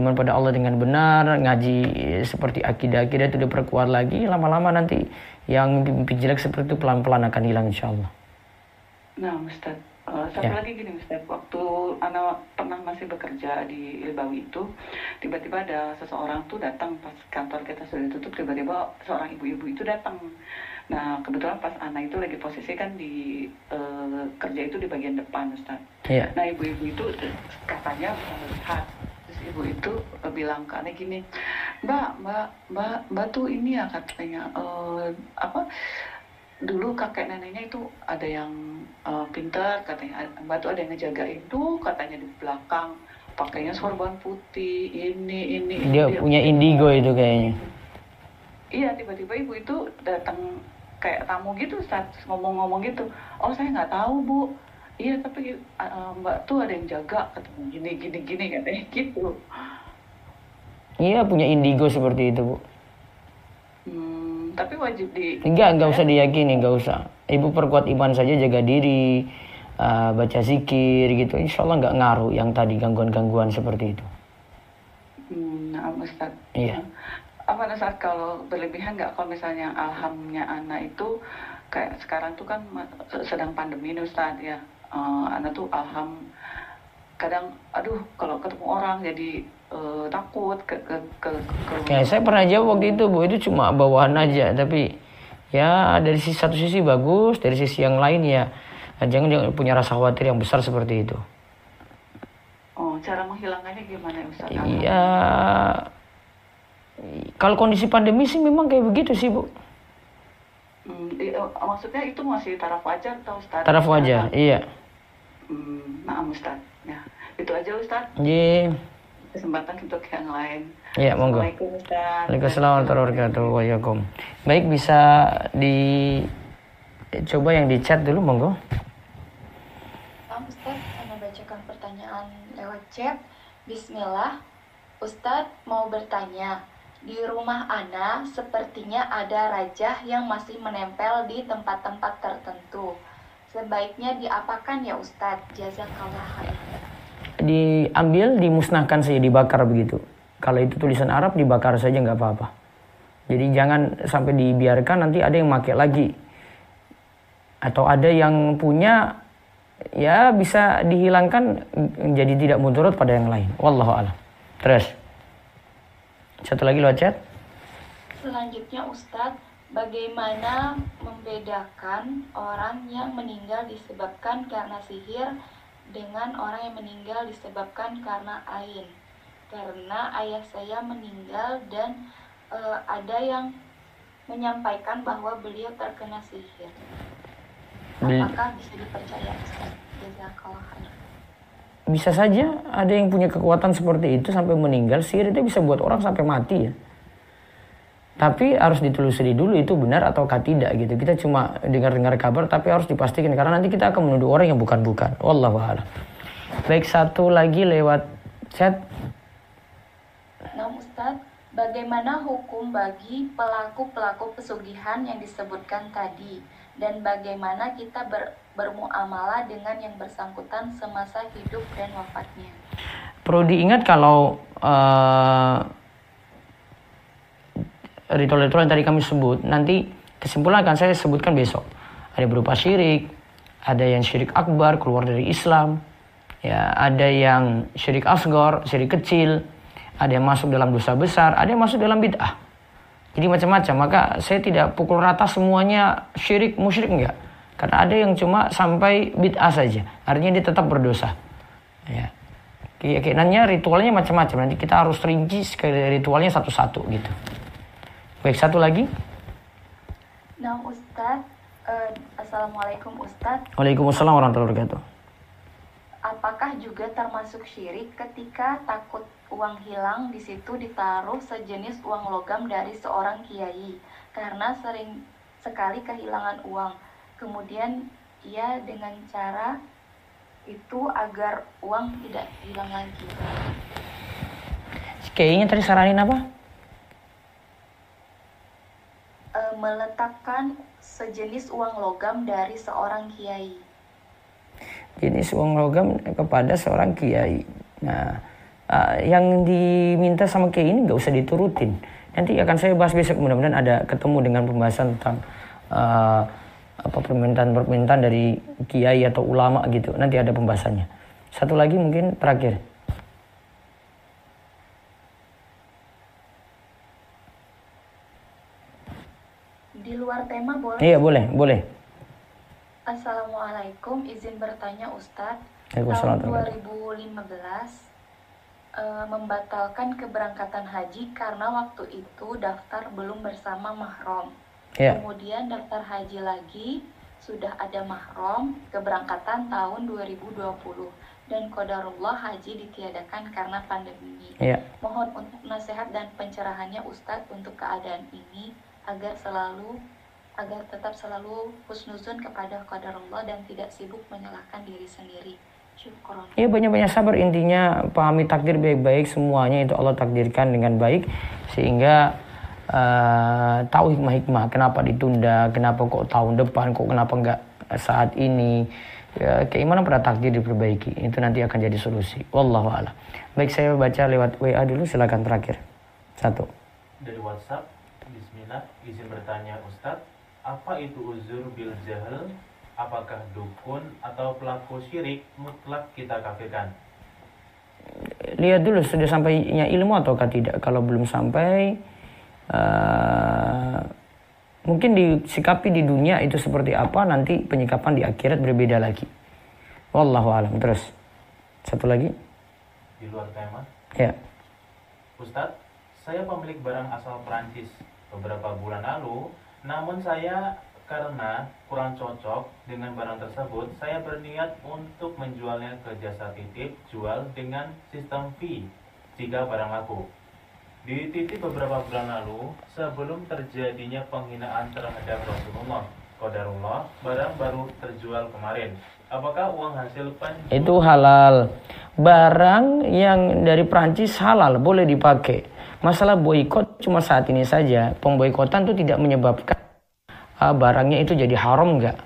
A: iman pada Allah dengan benar, ngaji seperti akidah akidah itu diperkuat lagi. Lama-lama nanti yang mimpi-mimpi jelek seperti itu pelan-pelan akan hilang insya Allah.
F: Nah, Ustaz, eh, satu
A: Ya.
F: lagi gini, Ustaz. Waktu Ana pernah masih bekerja di Ilbawi itu, tiba-tiba ada seseorang tuh datang pas kantor kita sudah ditutup, tiba-tiba seorang ibu-ibu itu datang. Nah, kebetulan pas Ana itu lagi posisi kan di eh, kerja itu di bagian depan, Ustaz.
A: Iya.
F: Nah, ibu-ibu itu katanya melihat. Terus ibu itu bilang ke Ana gini, Mbak, Mbak, Mbak, Mbak tuh ini ya katanya, eh, apa, dulu kakek neneknya itu ada yang uh, pintar katanya mbak tuh ada yang ngejagain tuh katanya di belakang pakainya sorban putih ini ini
A: Dia
F: ini.
A: punya indigo itu kayaknya.
F: Iya tiba-tiba ibu itu datang kayak tamu gitu saat ngomong-ngomong gitu oh saya nggak tahu bu iya tapi uh, mbak tuh ada yang jaga katanya gini gini gini katanya gitu
A: Iya punya indigo seperti itu bu.
F: hmm, tapi wajib di
A: Enggak, enggak usah diyakini, enggak usah. Ibu perkuat iman saja, jaga diri, eh, baca zikir gitu. Insya Allah enggak ngaruh yang tadi gangguan-gangguan seperti itu.
F: Hmm, nah, Ustaz.
A: Iya.
F: Apa pada saat kalau berlebihan nggak kalau misalnya alhamnya anak itu kayak sekarang tuh kan sedang pandemi nih Ustaz ya. Eh, anak tuh alham kadang aduh kalau ketemu orang jadi eh, takut ke ke ke, ke
A: Kayak saya pernah jawab waktu itu, Bu, itu cuma bawaan aja, tapi ya dari sisi satu sisi bagus, dari sisi yang lain ya jangan jangan punya rasa khawatir yang besar seperti itu.
F: Oh, cara menghilangkannya gimana Ustaz?
A: Iya. Kalau kondisi pandemi sih memang kayak begitu sih, Bu.
F: Hmm, eh, maksudnya itu masih taraf wajar atau Ustaz?
A: Taraf wajar, iya.
F: Hmm, nah Ustaz. Ya, itu aja Ustaz.
A: Iya.
F: Kesempatan untuk yang lain.
A: Iya, monggo.
F: Assalamualaikum Ustaz.
A: Waalaikumsalam warahmatullahi wabarakatuh. Waalaikum. Baik, bisa di coba yang di chat dulu, monggo.
D: Ustaz, Anda bacakan pertanyaan lewat chat. Bismillah. Ustadz mau bertanya, di rumah Ana sepertinya ada rajah yang masih menempel di tempat-tempat tertentu. Sebaiknya diapakan ya Ustadz? Jazakallah.
A: Diambil, dimusnahkan saja, dibakar begitu. Kalau itu tulisan Arab dibakar saja nggak apa-apa. Jadi jangan sampai dibiarkan nanti ada yang pakai lagi. Atau ada yang punya ya bisa dihilangkan jadi tidak mudarat pada yang lain. Wallahu a'lam. Terus. Satu lagi chat.
D: Selanjutnya Ustadz, bagaimana membedakan orang yang meninggal disebabkan karena sihir dengan orang yang meninggal disebabkan karena ain? Karena ayah saya meninggal dan e, ada yang menyampaikan bahwa beliau terkena sihir. Apakah bisa dipercaya Ustaz? Jazakallah
A: bisa saja ada yang punya kekuatan seperti itu sampai meninggal sihir itu bisa buat orang sampai mati ya. Tapi harus ditelusuri dulu itu benar ataukah tidak gitu. Kita cuma dengar-dengar kabar tapi harus dipastikan karena nanti kita akan menuduh orang yang bukan-bukan. Wallahu a'lam. Baik satu lagi lewat chat.
D: Nah Ustaz bagaimana hukum bagi pelaku-pelaku pesugihan yang disebutkan tadi? Dan bagaimana kita ber, bermuamalah dengan yang bersangkutan semasa hidup dan wafatnya.
A: Perlu diingat kalau uh, ritual-ritual yang tadi kami sebut, nanti kesimpulan akan saya sebutkan besok. Ada berupa syirik, ada yang syirik akbar keluar dari Islam, ya ada yang syirik asgor, syirik kecil, ada yang masuk dalam dosa besar, ada yang masuk dalam bid'ah. Jadi macam-macam. Maka saya tidak pukul rata semuanya syirik, musyrik enggak karena ada yang cuma sampai bid'ah saja. Artinya dia tetap berdosa. Ya. Keyakinannya ritualnya macam-macam. Nanti kita harus rinci ritualnya satu-satu gitu. Baik, satu lagi.
D: Nah, Ustadz. Uh, Assalamualaikum Ustadz.
A: Waalaikumsalam warahmatullahi wabarakatuh.
D: Apakah juga termasuk syirik ketika takut uang hilang di situ ditaruh sejenis uang logam dari seorang kiai karena sering sekali kehilangan uang kemudian ia dengan cara itu agar uang tidak hilang lagi.
A: Kayaknya tadi saranin apa?
D: E, meletakkan sejenis uang logam dari seorang kiai.
A: Jenis uang logam kepada seorang kiai. Nah, uh, yang diminta sama kiai ini nggak usah diturutin. Nanti akan saya bahas besok mudah-mudahan ada ketemu dengan pembahasan tentang uh, apa permintaan-permintaan dari kiai atau ulama gitu. Nanti ada pembahasannya. Satu lagi mungkin terakhir.
D: Di luar tema boleh?
A: Iya boleh, boleh.
D: Assalamualaikum, izin bertanya Ustadz.
A: Tahun
D: 2015 e, membatalkan keberangkatan haji karena waktu itu daftar belum bersama mahram. Yeah. Kemudian daftar haji lagi sudah ada mahram keberangkatan tahun 2020 dan kodarullah haji ditiadakan karena pandemi. Yeah. Mohon untuk nasihat dan pencerahannya Ustadz untuk keadaan ini agar selalu agar tetap selalu husnuzon kepada kodarullah dan tidak sibuk menyalahkan diri sendiri.
A: Iya banyak-banyak sabar intinya pahami takdir baik-baik semuanya itu Allah takdirkan dengan baik sehingga uh, tahu hikmah-hikmah kenapa ditunda, kenapa kok tahun depan, kok kenapa enggak saat ini. Ya, keimanan pada takdir diperbaiki. Itu nanti akan jadi solusi. Wallahu a'lam. Baik, saya baca lewat WA dulu silakan terakhir. Satu.
B: Dari WhatsApp, Bismillah, izin bertanya Ustadz, apa itu uzur bil jahil? Apakah dukun atau pelaku syirik mutlak kita kafirkan?
A: Lihat dulu sudah sampainya ilmu ataukah tidak. Kalau belum sampai, uh, mungkin disikapi di dunia itu seperti apa nanti penyikapan di akhirat berbeda lagi. Wallahu alam. Terus satu lagi?
B: Di luar tema.
A: Ya.
B: Ustadz saya pemilik barang asal Perancis beberapa bulan lalu namun saya karena kurang cocok dengan barang tersebut saya berniat untuk menjualnya ke jasa titip jual dengan sistem fee jika barang laku di TV beberapa bulan lalu, sebelum terjadinya penghinaan terhadap Rasulullah, kodarullah, barang baru terjual kemarin. Apakah uang hasil penjualan?
A: Itu halal. Barang yang dari Prancis halal, boleh dipakai. Masalah boykot cuma saat ini saja. Pemboikotan itu tidak menyebabkan uh, barangnya itu jadi haram enggak.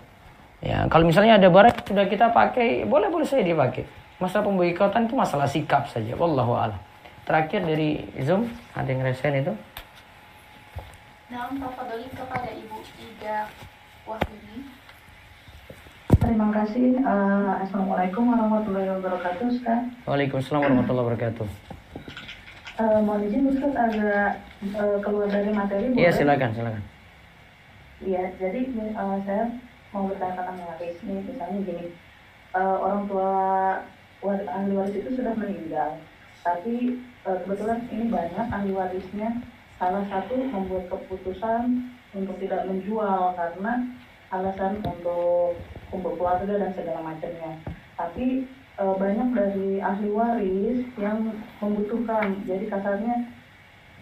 A: Ya, kalau misalnya ada barang sudah kita pakai, boleh-boleh saya dipakai. Masalah pemboikotan itu masalah sikap saja. Wallahu a'lam. Terakhir dari Zoom, ada yang resen itu?
D: Doli kepada Ibu Ida.
C: Terima kasih. Uh, Assalamualaikum warahmatullahi wabarakatuh, Ustaz.
A: Waalaikumsalam warahmatullahi wabarakatuh.
C: Uh, mohon izin Ustaz agak uh, keluar dari materi.
A: Iya, silakan, silakan.
C: Iya, jadi uh, saya mau bertanya tentang waris nih, misalnya gini, uh, orang tua ahli waris itu sudah meninggal, tapi kebetulan ini banyak ahli warisnya salah satu membuat keputusan untuk tidak menjual karena alasan untuk kumpul keluarga dan segala macamnya. Tapi e, banyak dari ahli waris yang membutuhkan. Jadi kasarnya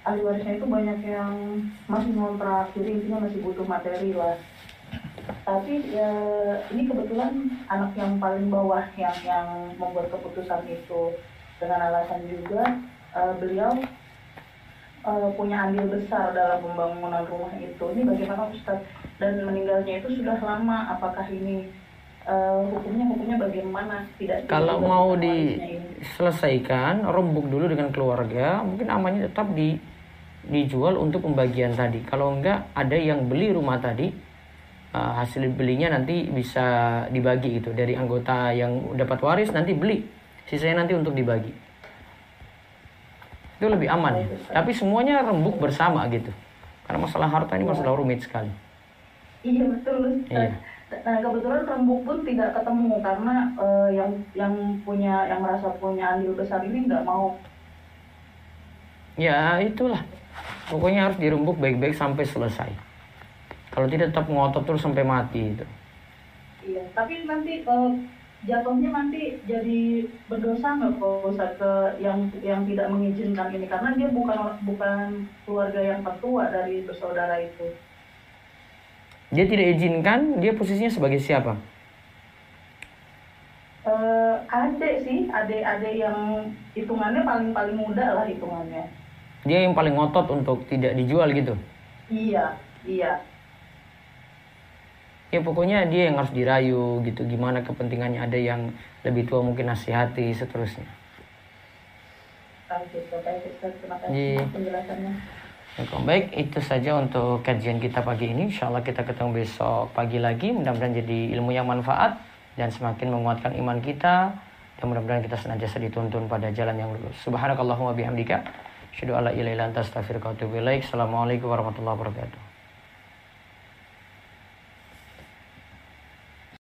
C: ahli warisnya itu banyak yang masih ngontrak, jadi intinya masih butuh materi lah tapi ya ini kebetulan anak yang paling bawah yang yang membuat keputusan itu dengan alasan juga uh, beliau uh, punya andil besar dalam pembangunan rumah itu. Ini bagaimana Ustaz? Dan meninggalnya itu sudah lama apakah ini uh, hukumnya hukumnya bagaimana? Tidak
A: kalau mau diselesaikan rembuk dulu dengan keluarga mungkin amannya tetap di dijual untuk pembagian tadi. Kalau enggak ada yang beli rumah tadi uh, hasil belinya nanti bisa dibagi itu dari anggota yang dapat waris nanti beli. Sisanya nanti untuk dibagi itu lebih aman ya. tapi semuanya rembuk bersama gitu karena masalah harta ini masalah rumit sekali
C: iya betul iya. nah kebetulan rembuk pun tidak ketemu karena uh, yang yang punya yang merasa punya andil besar ini nggak mau
A: ya itulah pokoknya harus dirembuk baik-baik sampai selesai kalau tidak tetap ngotot terus sampai mati itu.
C: Iya, tapi nanti uh, jatuhnya nanti jadi berdosa nggak kalau ke yang yang tidak mengizinkan ini karena dia bukan bukan keluarga yang tertua dari bersaudara itu.
A: Dia tidak izinkan, dia posisinya sebagai siapa?
C: Uh, adik sih, adik-adik yang hitungannya paling paling muda lah hitungannya.
A: Dia yang paling ngotot untuk tidak dijual gitu?
C: Iya, iya
A: ya pokoknya dia yang harus dirayu gitu gimana kepentingannya ada yang lebih tua mungkin nasihati seterusnya
C: Iya.
A: Baik, itu saja untuk kajian kita pagi ini. Insya Allah kita ketemu besok pagi lagi. Mudah-mudahan jadi ilmu yang manfaat dan semakin menguatkan iman kita. Dan mudah-mudahan kita senantiasa dituntun pada jalan yang lurus. Subhanakallahumma bihamdika. Asyhadu alla ilaha illa anta astaghfiruka wa atubu ilaik. Assalamualaikum warahmatullahi wabarakatuh.